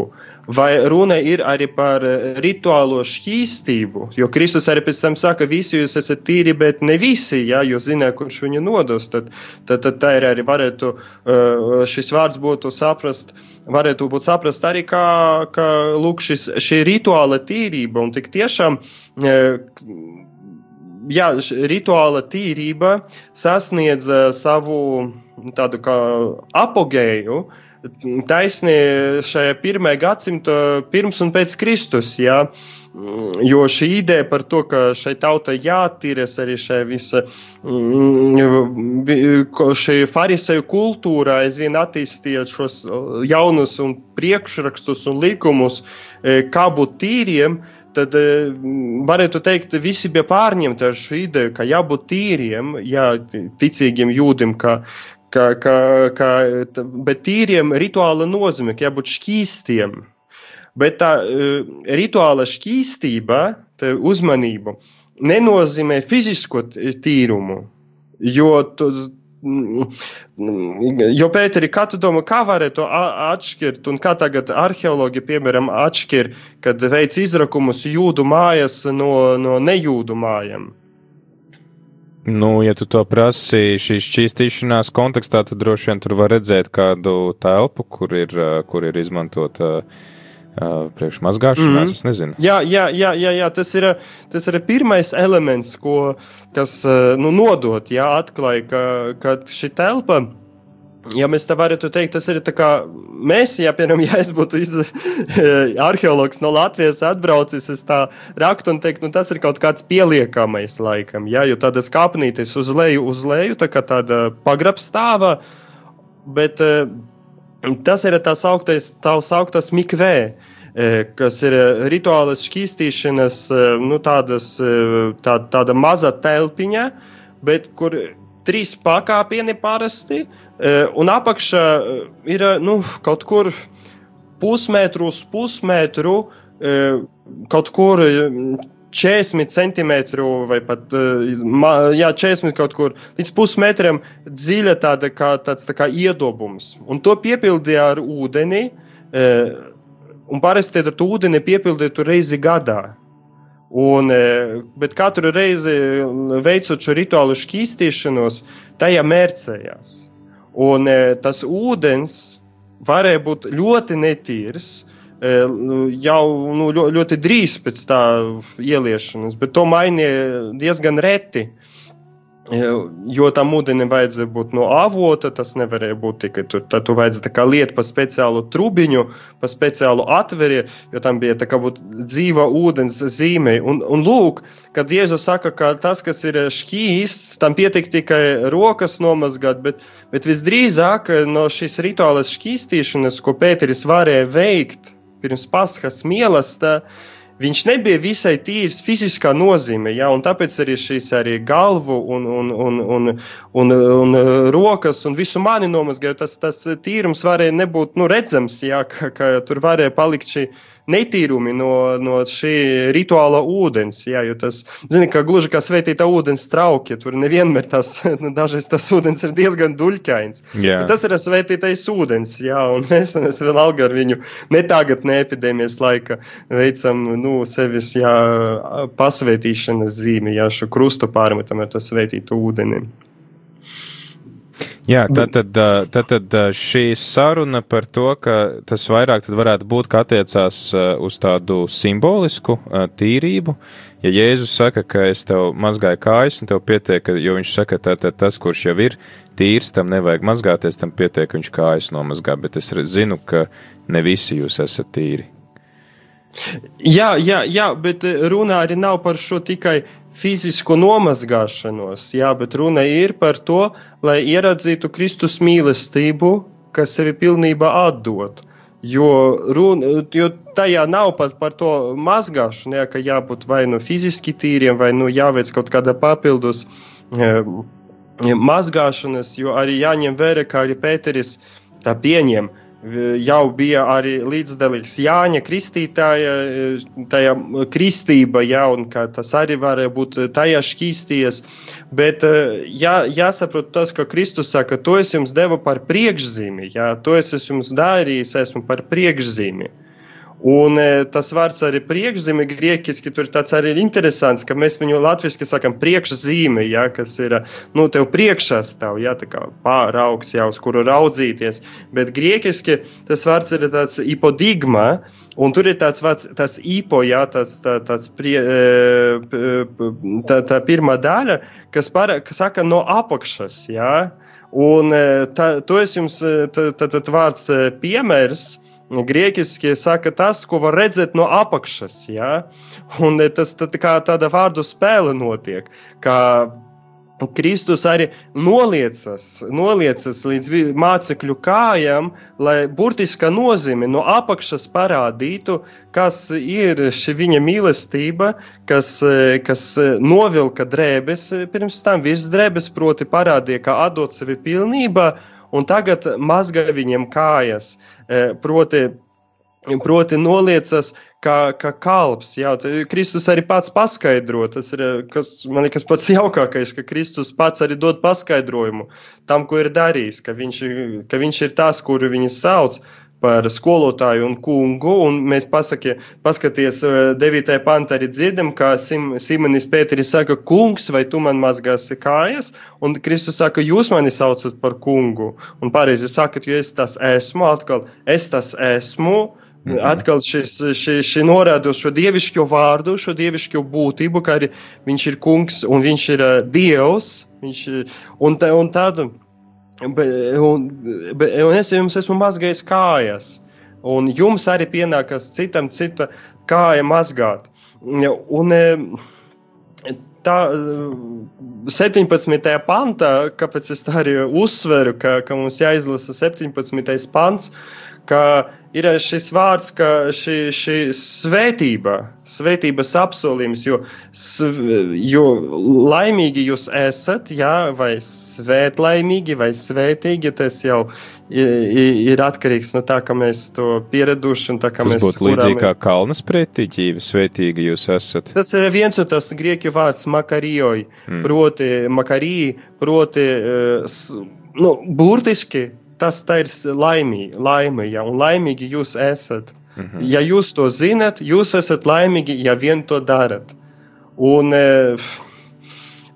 [SPEAKER 2] vai runa ir arī par rituālo šķīstību. Jo Kristus arī pēc tam saka, visi jūs esat tīri, bet ne visi, ja jūs zināt, kurš viņu nodos. Tad, tad, tad tā ir arī varētu, šis vārds būtu saprast, varētu būt saprast arī kā, kā lūk, šis, šī rituāla tīrība un tik tiešām jā, rituāla tīrība sasniedz savu tādu kā apogēju taisni šajā pirmajā gadsimta pirms un pēc Kristus. Jā. Jo šī ideja par to, ka šai tautai jātīras arī šai visa šī fariseju kultūra aizvien attīstījot šos jaunus un priekšrakstus un likumus, kā būt tīriem, tad varētu teikt, visi bija pārņemti ar šo ideju, ka jābūt tīriem, jā, ticīgiem jūdim, ka, ka, ka, ka, bet tīriem rituāla nozīme, ka jābūt šķīstiem. Bet tā rituāla šķīstība, uzmanība, nenozīmē fizisko tīrumu. Jo tu, Jo, Pēteri, kā tu domā, kā varētu atšķirt, un kā tagad arheologi, piemēram, atšķir, kad veids izrakumus jūdu mājas no, no nejūdu mājām?
[SPEAKER 1] Nu, ja tu to prasi šīs šķīstīšanās kontekstā, tad droši vien tur var redzēt kādu telpu, kur ir, kur ir izmantota uh, priekšmazgāšanās. Mm. Es nezinu.
[SPEAKER 2] Jā, jā, jā, jā, jā tas, ir, tas ir pirmais elements, ko, kas nu, nodot, jā, atklāja, ka, ka šī telpa. Ja mēs tā varētu teikt, tas ir tā kā mēs, ja, piemēram, ja es būtu iz, arheologs no Latvijas atbraucis, es tā raktu un teiktu, nu, tas ir kaut kāds pieliekamais laikam, ja, jo tādas kāpnītes uz leju, uz leju, tā kā tāda pagrabstāva, bet Tas ir tā sauktais, tā sauktas mikvē, e, kas ir rituālas šķīstīšanas, nu, tādas, tā, tāda maza telpiņa, bet kur trīs pakāpieni parasti, un apakšā ir nu, kaut kur pusmetru uz pusmetru, kaut kur 40 centimetru vai pat jā, 40 kaut kur līdz pusmetram dziļa tāda kā, tāds, tā kā iedobums. Un to piepildīja ar ūdeni, un parasti ar to ūdeni piepildītu reizi gadā. Un, eh, bet katru reizi veicot šo rituālu šķīstīšanos, tajā mērcējās. Un tas ūdens varēja būt ļoti netīrs, Nu, jau nu, ļoti drīz pēc tā ieliešanas, bet to mainīja diezgan reti. Jo tam ūdenim vajadzēja būt no avota, tas nevarēja būt tikai tur. Tad tu vajadzēja liet pa speciālu trubiņu, pa speciālu atveri, jo tam bija tā kā būtu dzīva ūdens zīme. Un, un lūk, kad Jēzus saka, ka tas, kas ir šķīsts, tam pietiek tikai rokas nomazgāt, bet, bet visdrīzāk no šīs rituālas šķīstīšanas, ko Pēteris varēja veikt, pirms Paskas mīlestības, viņš nebija visai tīrs fiziskā nozīmē, ja, un tāpēc arī šīs arī galvu un, un, un, un, un, un rokas un visu mani nomazgāja. Tas, tas tīrums varēja nebūt nu, redzams, ja, ka, ka tur varēja palikt šī netīrumi no, no šī rituāla ūdens. Jā, jo tas, zini, ka gluži kā svētīta ūdens trauki, tur nevienmēr tas, dažreiz tas ūdens ir diezgan duļķains. Tas ir svētītais ūdens, jā, un mēs, mēs vēl alga ar viņu ne tagad, ne epidēmijas laika veicam, nu, sevis, jā, pasvētīšanas zīmi, jā, šo krustu pārmetam ar to svētītu ūdeni.
[SPEAKER 1] Jā, tad, tad, tad, tad šī saruna par to, ka tas vairāk varētu būt, ka attiecās uz tādu simbolisku tīrību. Ja Jēzus saka, ka es tev mazgāju kājas, un tev pietiek, jo viņš saka, ka tas, kurš jau ir tīrs, tam nevajag mazgāties, tam pietiek, ka viņš kājas nomazgā, bet es zinu, ka ne visi jūs esat tīri.
[SPEAKER 2] Jā, jā, jā, bet runā arī nav par šo tikai fizisku nomazgāšanos, jā, bet runa ir par to, lai ieraudzītu Kristus mīlestību, kas sevi pilnībā atdod. Jo, runa, jo tajā nav pat par to mazgāšanu, jā, ka jābūt vai nu fiziski tīriem, vai nu jāveic kaut kāda papildus eh, mazgāšanas, jo arī jāņem vērā, kā arī Pēteris tā pieņem, jau bija arī līdzdalīgs Jāņa Kristītāja, tajā kristība, ja, un tas arī varēja būt tajā šķīsties. Bet jā, jāsaprot tas, ka Kristus saka, to es jums devu par priekšzīmi, jā, to es jums darījis, esmu par priekšzīmi. Un e, tas vārds arī priekšzīme grieķiski tur tāds arī ir interesants, ka mēs viņu latviski sakam priekšzīme, ja, kas ir, nu, tev priekšā stāv, ja, tā kā pāraugs jau, uz kuru raudzīties, bet grieķiski tas vārds ir tāds ipodigma, un tur ir tāds vārds, tas ipo, ja, tāds, tā, tāds prie, e, tā, tā pirmā daļa, kas, para, kas saka no apakšas, ja, un e, tā, to es jums, tad, tad vārds piemērs, grieķiski saka tas, ko var redzēt no apakšas. Ja? Un tas tā, kā tāda vārdu spēle notiek. Kristus arī noliecas, noliecas līdz mācekļu kājām, lai burtiska nozīme no apakšas parādītu, kas ir šī viņa mīlestība, kas, kas novilka drēbes pirms tam virs drēbes, proti parādīja, ka atdot sevi pilnībā, un tagad mazgā viņiem kājas. E, proti, proti noliecas kā, kā kalps. Jā, Kristus arī pats paskaidro. Tas ir kas, man liekas pats jaukākais, ka Kristus pats arī dod paskaidrojumu tam, ko ir darījis, ka viņš, ka viņš ir tas, kuru viņi sauc par skolotāju un kungu. Un mēs pasaki, paskaties, 9. pantā arī dzirdam, kā Sim, Simonis Pēteris saka, kungs, vai tu man mazgāsi kājas? Un Kristus saka, jūs mani saucat par kungu. Un pareizi sakat, jo es tas esmu, atkal es tas esmu. Mhm. Atkal šis, šī, šī norāda uz šo dievišķo vārdu, šo dievišķo būtību, ka arī viņš ir kungs un viņš ir uh, dievs. Viņš, un, un tāda Un, un es jums esmu mazgājis kājas, un jums arī pienākas citam cita kāja mazgāt. Un, tā 17. pantā, kāpēc es tā arī uzsveru, ka, ka mums jāizlasa 17. pants, ka ir šis vārds, ka šī, šī svētība, svētības apsolījums, jo, jo laimīgi jūs esat, jā, vai svētlaimīgi, vai svētīgi, tas jau ir atkarīgs no tā, ka mēs to pieraduši. Tā,
[SPEAKER 1] tas mēs būtu līdzīgi kā kalnas pretīģība, svētīgi jūs esat.
[SPEAKER 2] Tas ir viens un tas grieķu vārds makarijoj, mm. proti makarī, proti, nu, burtiski tas ir laimīgi, laime, ja, un laimīgi jūs esat. Mm -hmm. Ja jūs to zinat, jūs esat laimīgi, ja vien to darat. Un, e,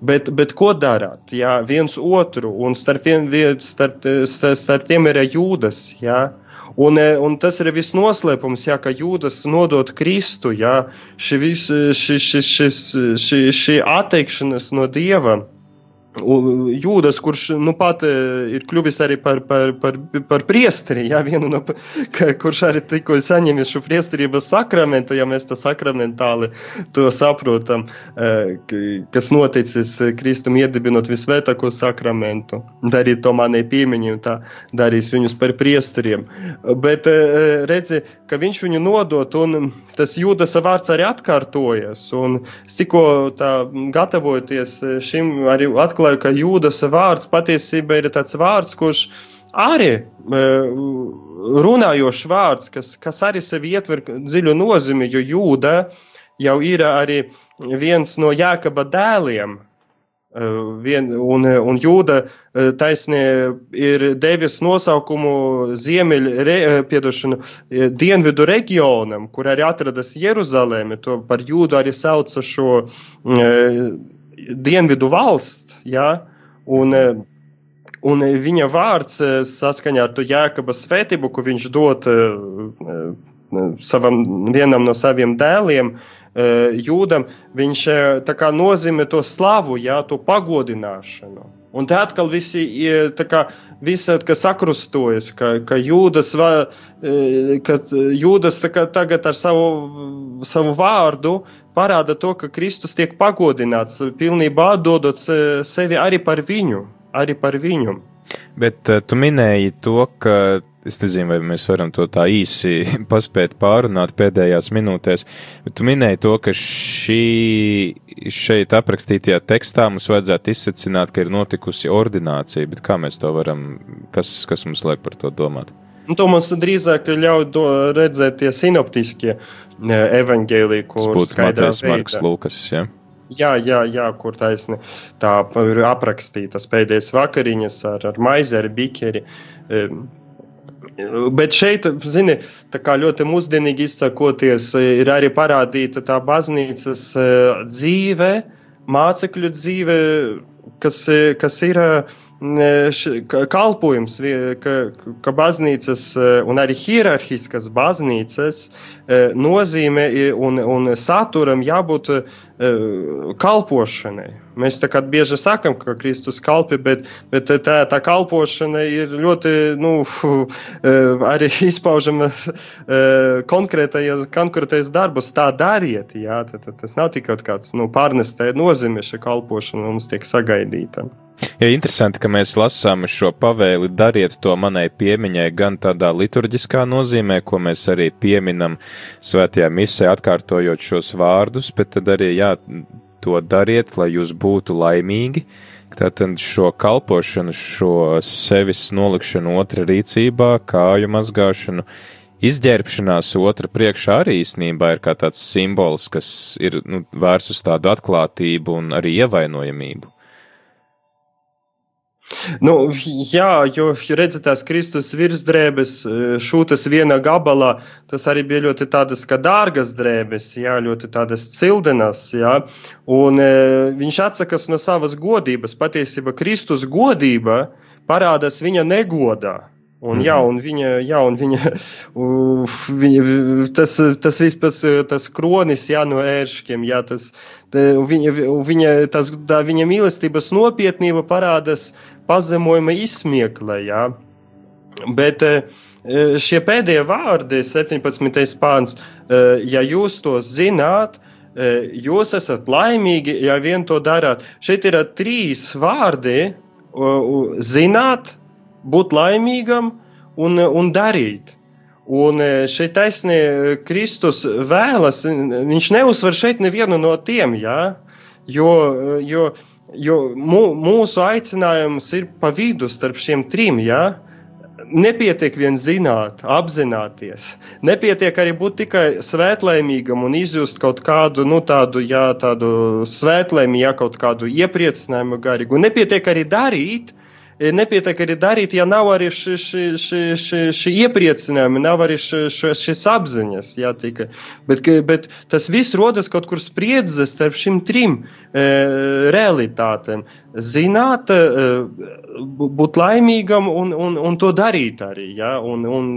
[SPEAKER 2] bet, bet ko darāt? Ja, viens otru, un starp, vien, starp, starp, starp tiem ir jūdas. Ja, Un, e, un tas ir viss noslēpums, ja, ka jūdas nodot Kristu, ja, šī, vis, šī, šī, šis, šī, šī atteikšanās no Dieva Jūdas, kurš nu, pat e, ir kļuvis arī par, par, par, par priesteri, ja, no, ka, kurš arī tikko saņēmis šo priesterības sakramentu, ja mēs tā sakramentāli to saprotam, e, kas noticis Kristum iedibinot visvētāko sakramentu. Darīt to manai piemiņai, tā darīs viņus par priesteriem. Bet e, redzi, ka viņš viņu nodot, un tas jūdas vārds arī atkārtojas. Un tikko tā gatavojoties šim arī atklāt, atklāju, ka jūdas vārds patiesībā ir tāds vārds, kurš arī e, runājošs vārds, kas, kas arī sevi ietver dziļu nozīmi, jo jūda jau ir arī viens no jēkaba dēliem. E, vien, un, un jūda e, taisnē ir devis nosaukumu ziemeļu, dienvidu reģionam, kur arī atrodas Jeruzaleme. To par jūdu arī sauca šo dienvidu valsts, ja, un, un viņa vārds saskaņā ar to jēkaba svētību, ko viņš dod savam, vienam no saviem dēliem, jūdam, viņš kā, nozīmē to slavu, ja, to pagodināšanu. Un te atkal visi, kā, visi kas sakrustojas, ka, ka jūdas, va, ka jūdas kā, tagad ar savu, savu vārdu parāda to, ka Kristus tiek pagodināts, pilnībā atdodot sevi arī par viņu. Arī par viņu.
[SPEAKER 1] Bet uh, tu minēji to, ka es nezinu, vai mēs varam to tā īsi paspēt pārunāt pēdējās minūtēs, bet tu minēji to, ka šī, šeit aprakstītajā tekstā mums vajadzētu izsacināt, ka ir notikusi ordinācija, bet kā mēs to varam, kas, kas mums liek par to domāt?
[SPEAKER 2] Nu, to mums drīzāk ļauj redzēt tie sinoptiskie evaņģēlī, kur
[SPEAKER 1] Matejs, Marks, Lūkas, ja?
[SPEAKER 2] Jā, jā, jā, kur taisni tā ir aprakstītas pēdējās vakariņas ar, ar maizi, ar bikeri. Bet šeit, zini, tā kā ļoti mūsdienīgi izsakoties, ir arī parādīta tā baznīcas dzīve, mācekļu dzīve, kas, kas ir kalpojums, ka, ka baznīcas un arī hierarhiskas baznīcas nozīme un, un saturam jābūt kalpošanai. Mēs tā kā bieži sakam, ka Kristus kalpi, bet, bet tā, tā kalpošana ir ļoti nu, arī izpaužama konkrētajos, konkrētajos darbos. Tā dariet, jā, tas nav tikai kāds nu, pārnestē nozīme, šī kalpošana mums tiek sagaidīta.
[SPEAKER 1] Ja interesanti, ka mēs lasām šo pavēli, dariet to manai piemiņai, gan tādā liturģiskā nozīmē, ko mēs arī pieminam svētajā misē, atkārtojot šos vārdus, bet tad arī, jā, to dariet, lai jūs būtu laimīgi. Tātad šo kalpošanu, šo sevis nolikšanu otra rīcībā, kāju mazgāšanu, izģērbšanās otra priekšā arī īstenībā ir kā tāds simbols, kas ir nu, vērsts uz tādu atklātību un arī ievainojamību.
[SPEAKER 2] Nu, jā, jo, jo redzat, tās Kristus virsdrēbes, eh, šūtas viena gabalā, tas arī bija ļoti tādas, kā dārgas drēbes, jā, ļoti tādas cildenas, jā, un e, viņš atsakas no savas godības. Patiesībā Kristus godība parādās viņa negodā. Un, jā, mhm. un viņa, jā, un viņa, uf, viņa tas, tas vispār tas kronis jā, no ērškiem, jā, tas, tā, viņa, viņa, tas, tā, viņa mīlestības nopietnība parādās pazemojuma izsmieklē. Jā. Bet e, šie pēdējie vārdi, 17. pāns, e, ja jūs to zināt, e, jūs esat laimīgi, ja vien to darāt. Šeit ir trīs vārdi - zināt, būt laimīgam un, un darīt. Un šeit taisnība Kristus vēlas, viņš neuzsver šeit nevienu no tiem, jā, jo, jo Jo mūsu aicinājums ir pa vidu starp šiem trim. Ja? Nepietiek vien zināt, apzināties. Nepietiek arī būt tikai svētlaimīgam un izjust kaut kādu, nu, tādu, jā, tādu svētlaimīgu, jā, kaut kādu iepriecinājumu garīgu. Nepietiek arī darīt, nepietiek arī darīt, ja nav arī šī, šī, šī, šī, šī iepriecinājuma, nav arī šī, šī, šīs apziņas. Jā, tika. bet, bet tas viss rodas kaut kur spriedzes starp šīm trim e, realitātēm. Zināt, e, būt laimīgam un, un, un to darīt arī. Ja? Un, un,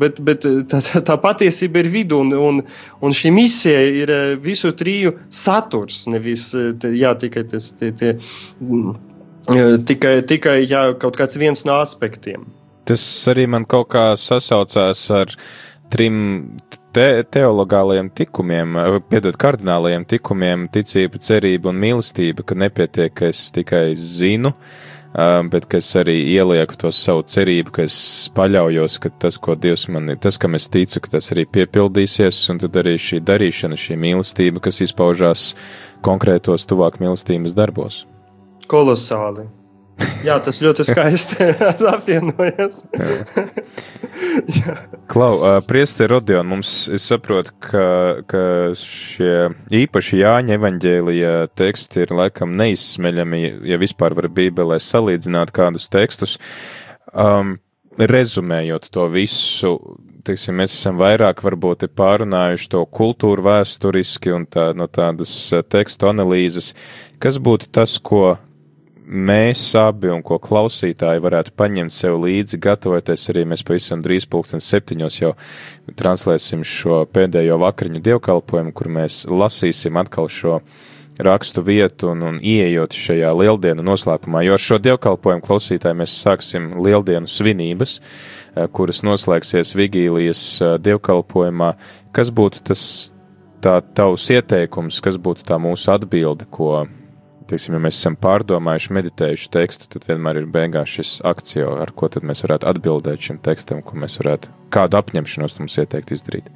[SPEAKER 2] bet bet tā, tā patiesība ir vidū, un, un, un šī misija ir visu triju saturs, nevis jā, tikai tas. Tie, tie, tikai, tikai jā, kaut kāds viens no aspektiem.
[SPEAKER 1] Tas arī man kaut kā sasaucās ar trim te teologālajiem tikumiem, piedod kardinālajiem tikumiem, ticība, cerība un mīlestība, ka nepietiek, ka es tikai zinu, bet ka es arī ielieku to savu cerību, ka es paļaujos, ka tas, ko Dievs man ir, tas, kam es ticu, ka tas arī piepildīsies, un tad arī šī darīšana, šī mīlestība, kas izpaužās konkrētos tuvāk mīlestības darbos.
[SPEAKER 2] Kolosāli. Jā, tas ļoti skaisti apvienojas.
[SPEAKER 1] Klau, uh, Priesti Rodion, mums, es saprotu, ka, ka šie īpaši Jāņa evaņģēlija teksti ir laikam neizsmeļami, ja vispār var bībelē salīdzināt kādus tekstus. Um, rezumējot to visu, teiksim, mēs esam vairāk varbūt pārunājuši to kultūru vēsturiski un tā, no tādas tekstu analīzes. Kas būtu tas, ko mēs abi un ko klausītāji varētu paņemt sev līdzi, gatavoties arī mēs pavisam drīz pulksten septiņos jau translēsim šo pēdējo vakariņu dievkalpojumu, kur mēs lasīsim atkal šo rakstu vietu un, un ieejot šajā lieldienu noslēpumā, jo ar šo dievkalpojumu klausītāji mēs sāksim lieldienu svinības, eh, kuras noslēgsies Vigīlijas eh, dievkalpojumā. Kas būtu tas tā tavs ieteikums, kas būtu tā mūsu atbilde, ko teiksim, ja mēs esam pārdomājuši, meditējuši tekstu, tad vienmēr ir beigās šis akcija, ar ko mēs varētu atbildēt šim tekstam, ko mēs varētu, kādu apņemšanos mums ieteikt izdarīt.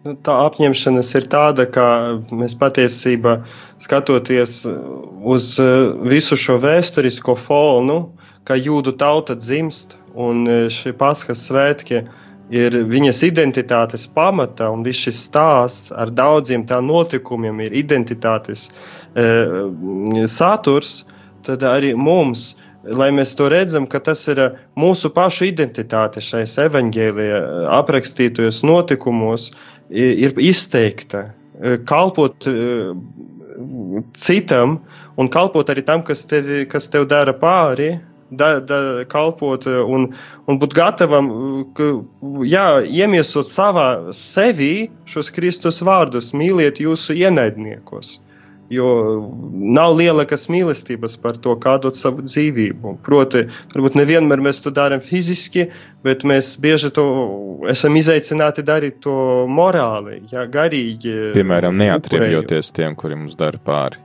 [SPEAKER 2] Nu, tā apņemšanās ir tāda, ka mēs patiesībā skatoties uz uh, visu šo vēsturisko fonu, ka jūdu tauta dzimst un uh, šie paskas svētki ir viņas identitātes pamata, un viss šis stāsts ar daudziem tā notikumiem ir identitātes uh, saturs, tad arī mums lai mēs to redzam, ka tas ir mūsu pašu identitāte šais evaņģēlijā aprakstītajos notikumos ir izteikta. Kalpot citam un kalpot arī tam, kas, tevi, kas tev dara pāri, da, da, kalpot un, un būt gatavam, jā, iemiesot savā sevī šos Kristus vārdus, mīliet jūsu ienaidniekos. Jo nav lielākas mīlestības par to, kā dot savu dzīvību. Proti, varbūt nevienmēr mēs to darām fiziski, bet mēs bieži to esam izaicināti darīt to morāli, jā, garīgi.
[SPEAKER 1] Piemēram, neatriebjoties tiem, kuri mums dara pāri.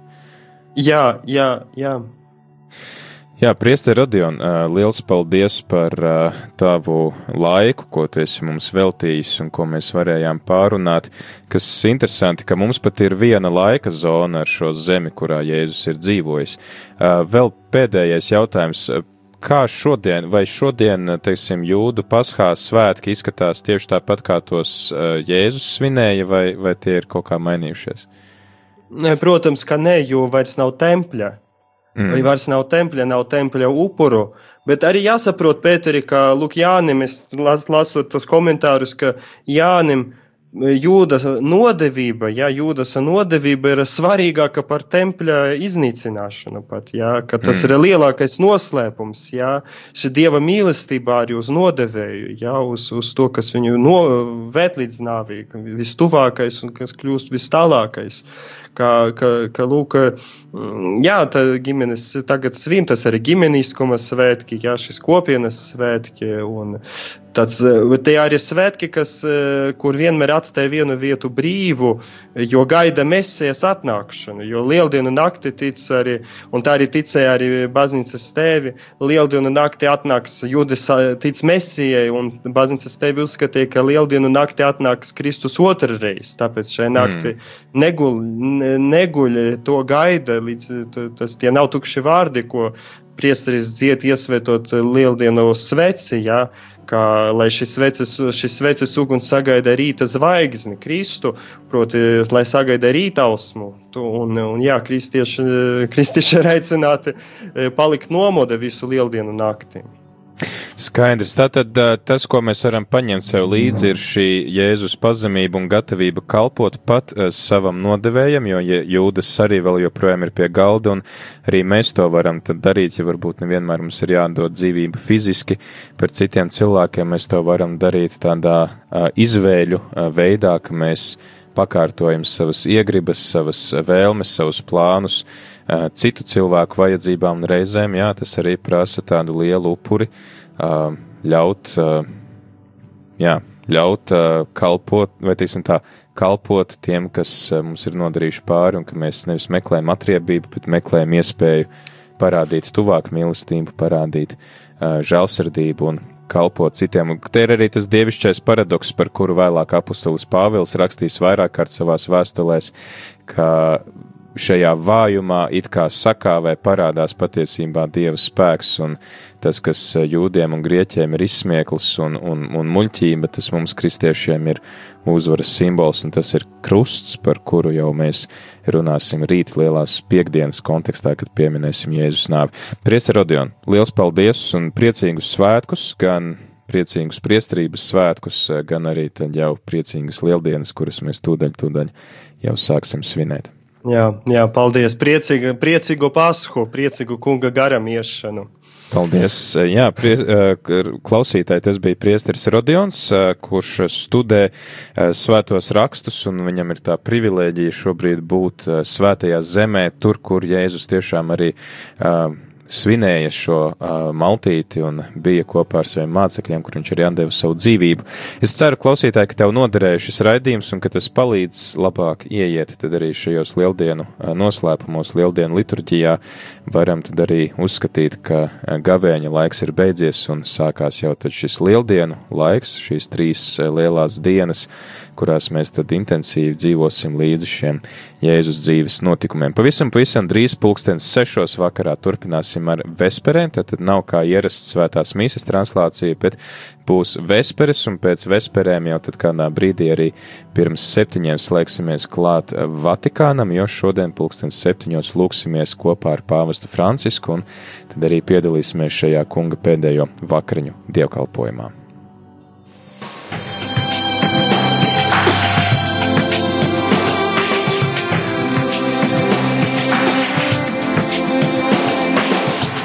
[SPEAKER 2] Jā, jā, jā.
[SPEAKER 1] Jā, Priester Rodion, liels paldies par tavu laiku, ko tu esi mums veltījis un ko mēs varējām pārunāt. Kas interesanti, ka mums pat ir viena laika zona ar šo zemi, kurā Jēzus ir dzīvojis. Vēl pēdējais jautājums. Kā šodien, vai šodien, teiksim, jūdu paskās svētki izskatās tieši tāpat, kā tos Jēzus svinēja, vai, vai tie ir kaut kā mainījušies?
[SPEAKER 2] Protams, ka nē, jo vairs nav tempļa. Mm. Vai vairs nav tempļa, nav tempļa upuru. Bet arī jāsaprot, Pēteri, ka Lūk, Jānim, es las, lasot tos komentārus, ka Jānim jūdas nodevība, ja jūdas nodevība ir svarīgāka par tempļa iznīcināšanu pat, ja, ka tas mm. ir lielākais noslēpums, ja, šī dieva mīlestība arī uz nodevēju, ja, uz, uz to, kas viņu no, vēt līdz nāvī, vistuvākais un kas kļūst vis tālākais ka, ka, ka lūk, mm, jā, tā ģimenes tagad svin, tas arī ģimeniskuma svētki, jā, šis kopienas svētki, un tāds, bet tie arī svētki, kas, kur vienmēr atstāja vienu vietu brīvu, jo gaida mesijas atnākšanu, jo lieldienu nakti tic arī, un tā arī ticēja arī baznīcas tēvi, lieldienu nakti atnāks jūdas tic mesijai, un baznīcas tēvi uzskatīja, ka lieldienu nakti atnāks Kristus otrreiz, tāpēc šai nakti mm. negul, neguļ, to gaida, līdz tas tie nav tukši vārdi, ko priesteris dzied iesvētot lieldienu sveci, jā, kā, lai šis sveces, šis sveces uguns sagaida rīta zvaigzni, Kristu, proti, lai sagaida rītausmu. Un, un jā, kristieši, kristieši ir aicināti palikt nomoda visu lieldienu nakti.
[SPEAKER 1] Skaidrs. Tātad tas, ko mēs varam paņemt sev līdzi, ir šī Jēzus pazemība un gatavība kalpot pat savam nodevējam, jo jūdas arī vēl joprojām ir pie galda, un arī mēs to varam darīt, ja varbūt nevienmēr mums ir jādod dzīvība fiziski, par citiem cilvēkiem mēs to varam darīt tādā izvēļu veidā, ka mēs pakārtojam savas iegribas, savas vēlmes, savus plānus citu cilvēku vajadzībām, un reizēm, jā, tas arī prasa tādu lielu upuri, ļaut, jā, ļaut kalpot, vai teiksim tā, kalpot tiem, kas mums ir nodarījuši pāri, un ka mēs nevis meklējam atriebību, bet meklējam iespēju parādīt tuvāk mīlestību, parādīt žēlsirdību un kalpot citiem. Te ir arī tas dievišķais paradoks, par kuru vēlāk apustulis Pāvils rakstīs vairāk kārt savās vēstulēs, ka šajā vājumā it kā sakāvē parādās patiesībā Dieva spēks, un tas, kas jūdiem un grieķiem ir izsmieklis un, un, un muļķība, tas mums kristiešiem ir uzvaras simbols, un tas ir krusts, par kuru jau mēs runāsim rīt lielās piekdienas kontekstā, kad pieminēsim Jēzus nāvi. Priester Rodion, liels paldies un priecīgus svētkus, gan priecīgus priestrības svētkus, gan arī tad jau priecīgas lieldienas, kuras mēs tūdaļ, tūdaļ jau sāksim svinēt.
[SPEAKER 2] Jā, jā paldies. Priecīgu, priecīgu pasku, priecīgu kunga garam iešanu.
[SPEAKER 1] Paldies. Jā, prie, klausītāji, tas bija priesteris Rodions, kurš studē svētos rakstus, un viņam ir tā privilēģija šobrīd būt svētajā zemē, tur, kur Jēzus tiešām arī svinēja šo uh, maltīti un bija kopā ar saviem mācekļiem, kur viņš arī atdeva savu dzīvību. Es ceru, klausītāji, ka tev noderēja šis raidījums un ka tas palīdz labāk ieiet tad arī šajos lieldienu uh, noslēpumos, lieldienu liturģijā. Varam tad arī uzskatīt, ka gavēņa laiks ir beidzies un sākās jau tad šis lieldienu laiks, šīs trīs lielās dienas, kurās mēs tad intensīvi dzīvosim līdzi šiem Jēzus dzīves notikumiem. Pavisam, pavisam drīz pulkstens sešos vakarā turpināsim ar vesperēm, tad nav kā ierasts svētās mīsas translācija, bet būs vesperes, un pēc vesperēm jau tad kādā brīdī arī pirms septiņiem slēgsimies klāt Vatikānam, jo šodien pulkstens septiņos lūksimies kopā ar pāvestu Francisku, un tad arī piedalīsimies šajā kunga pēdējo vakariņu dievkalpojumā.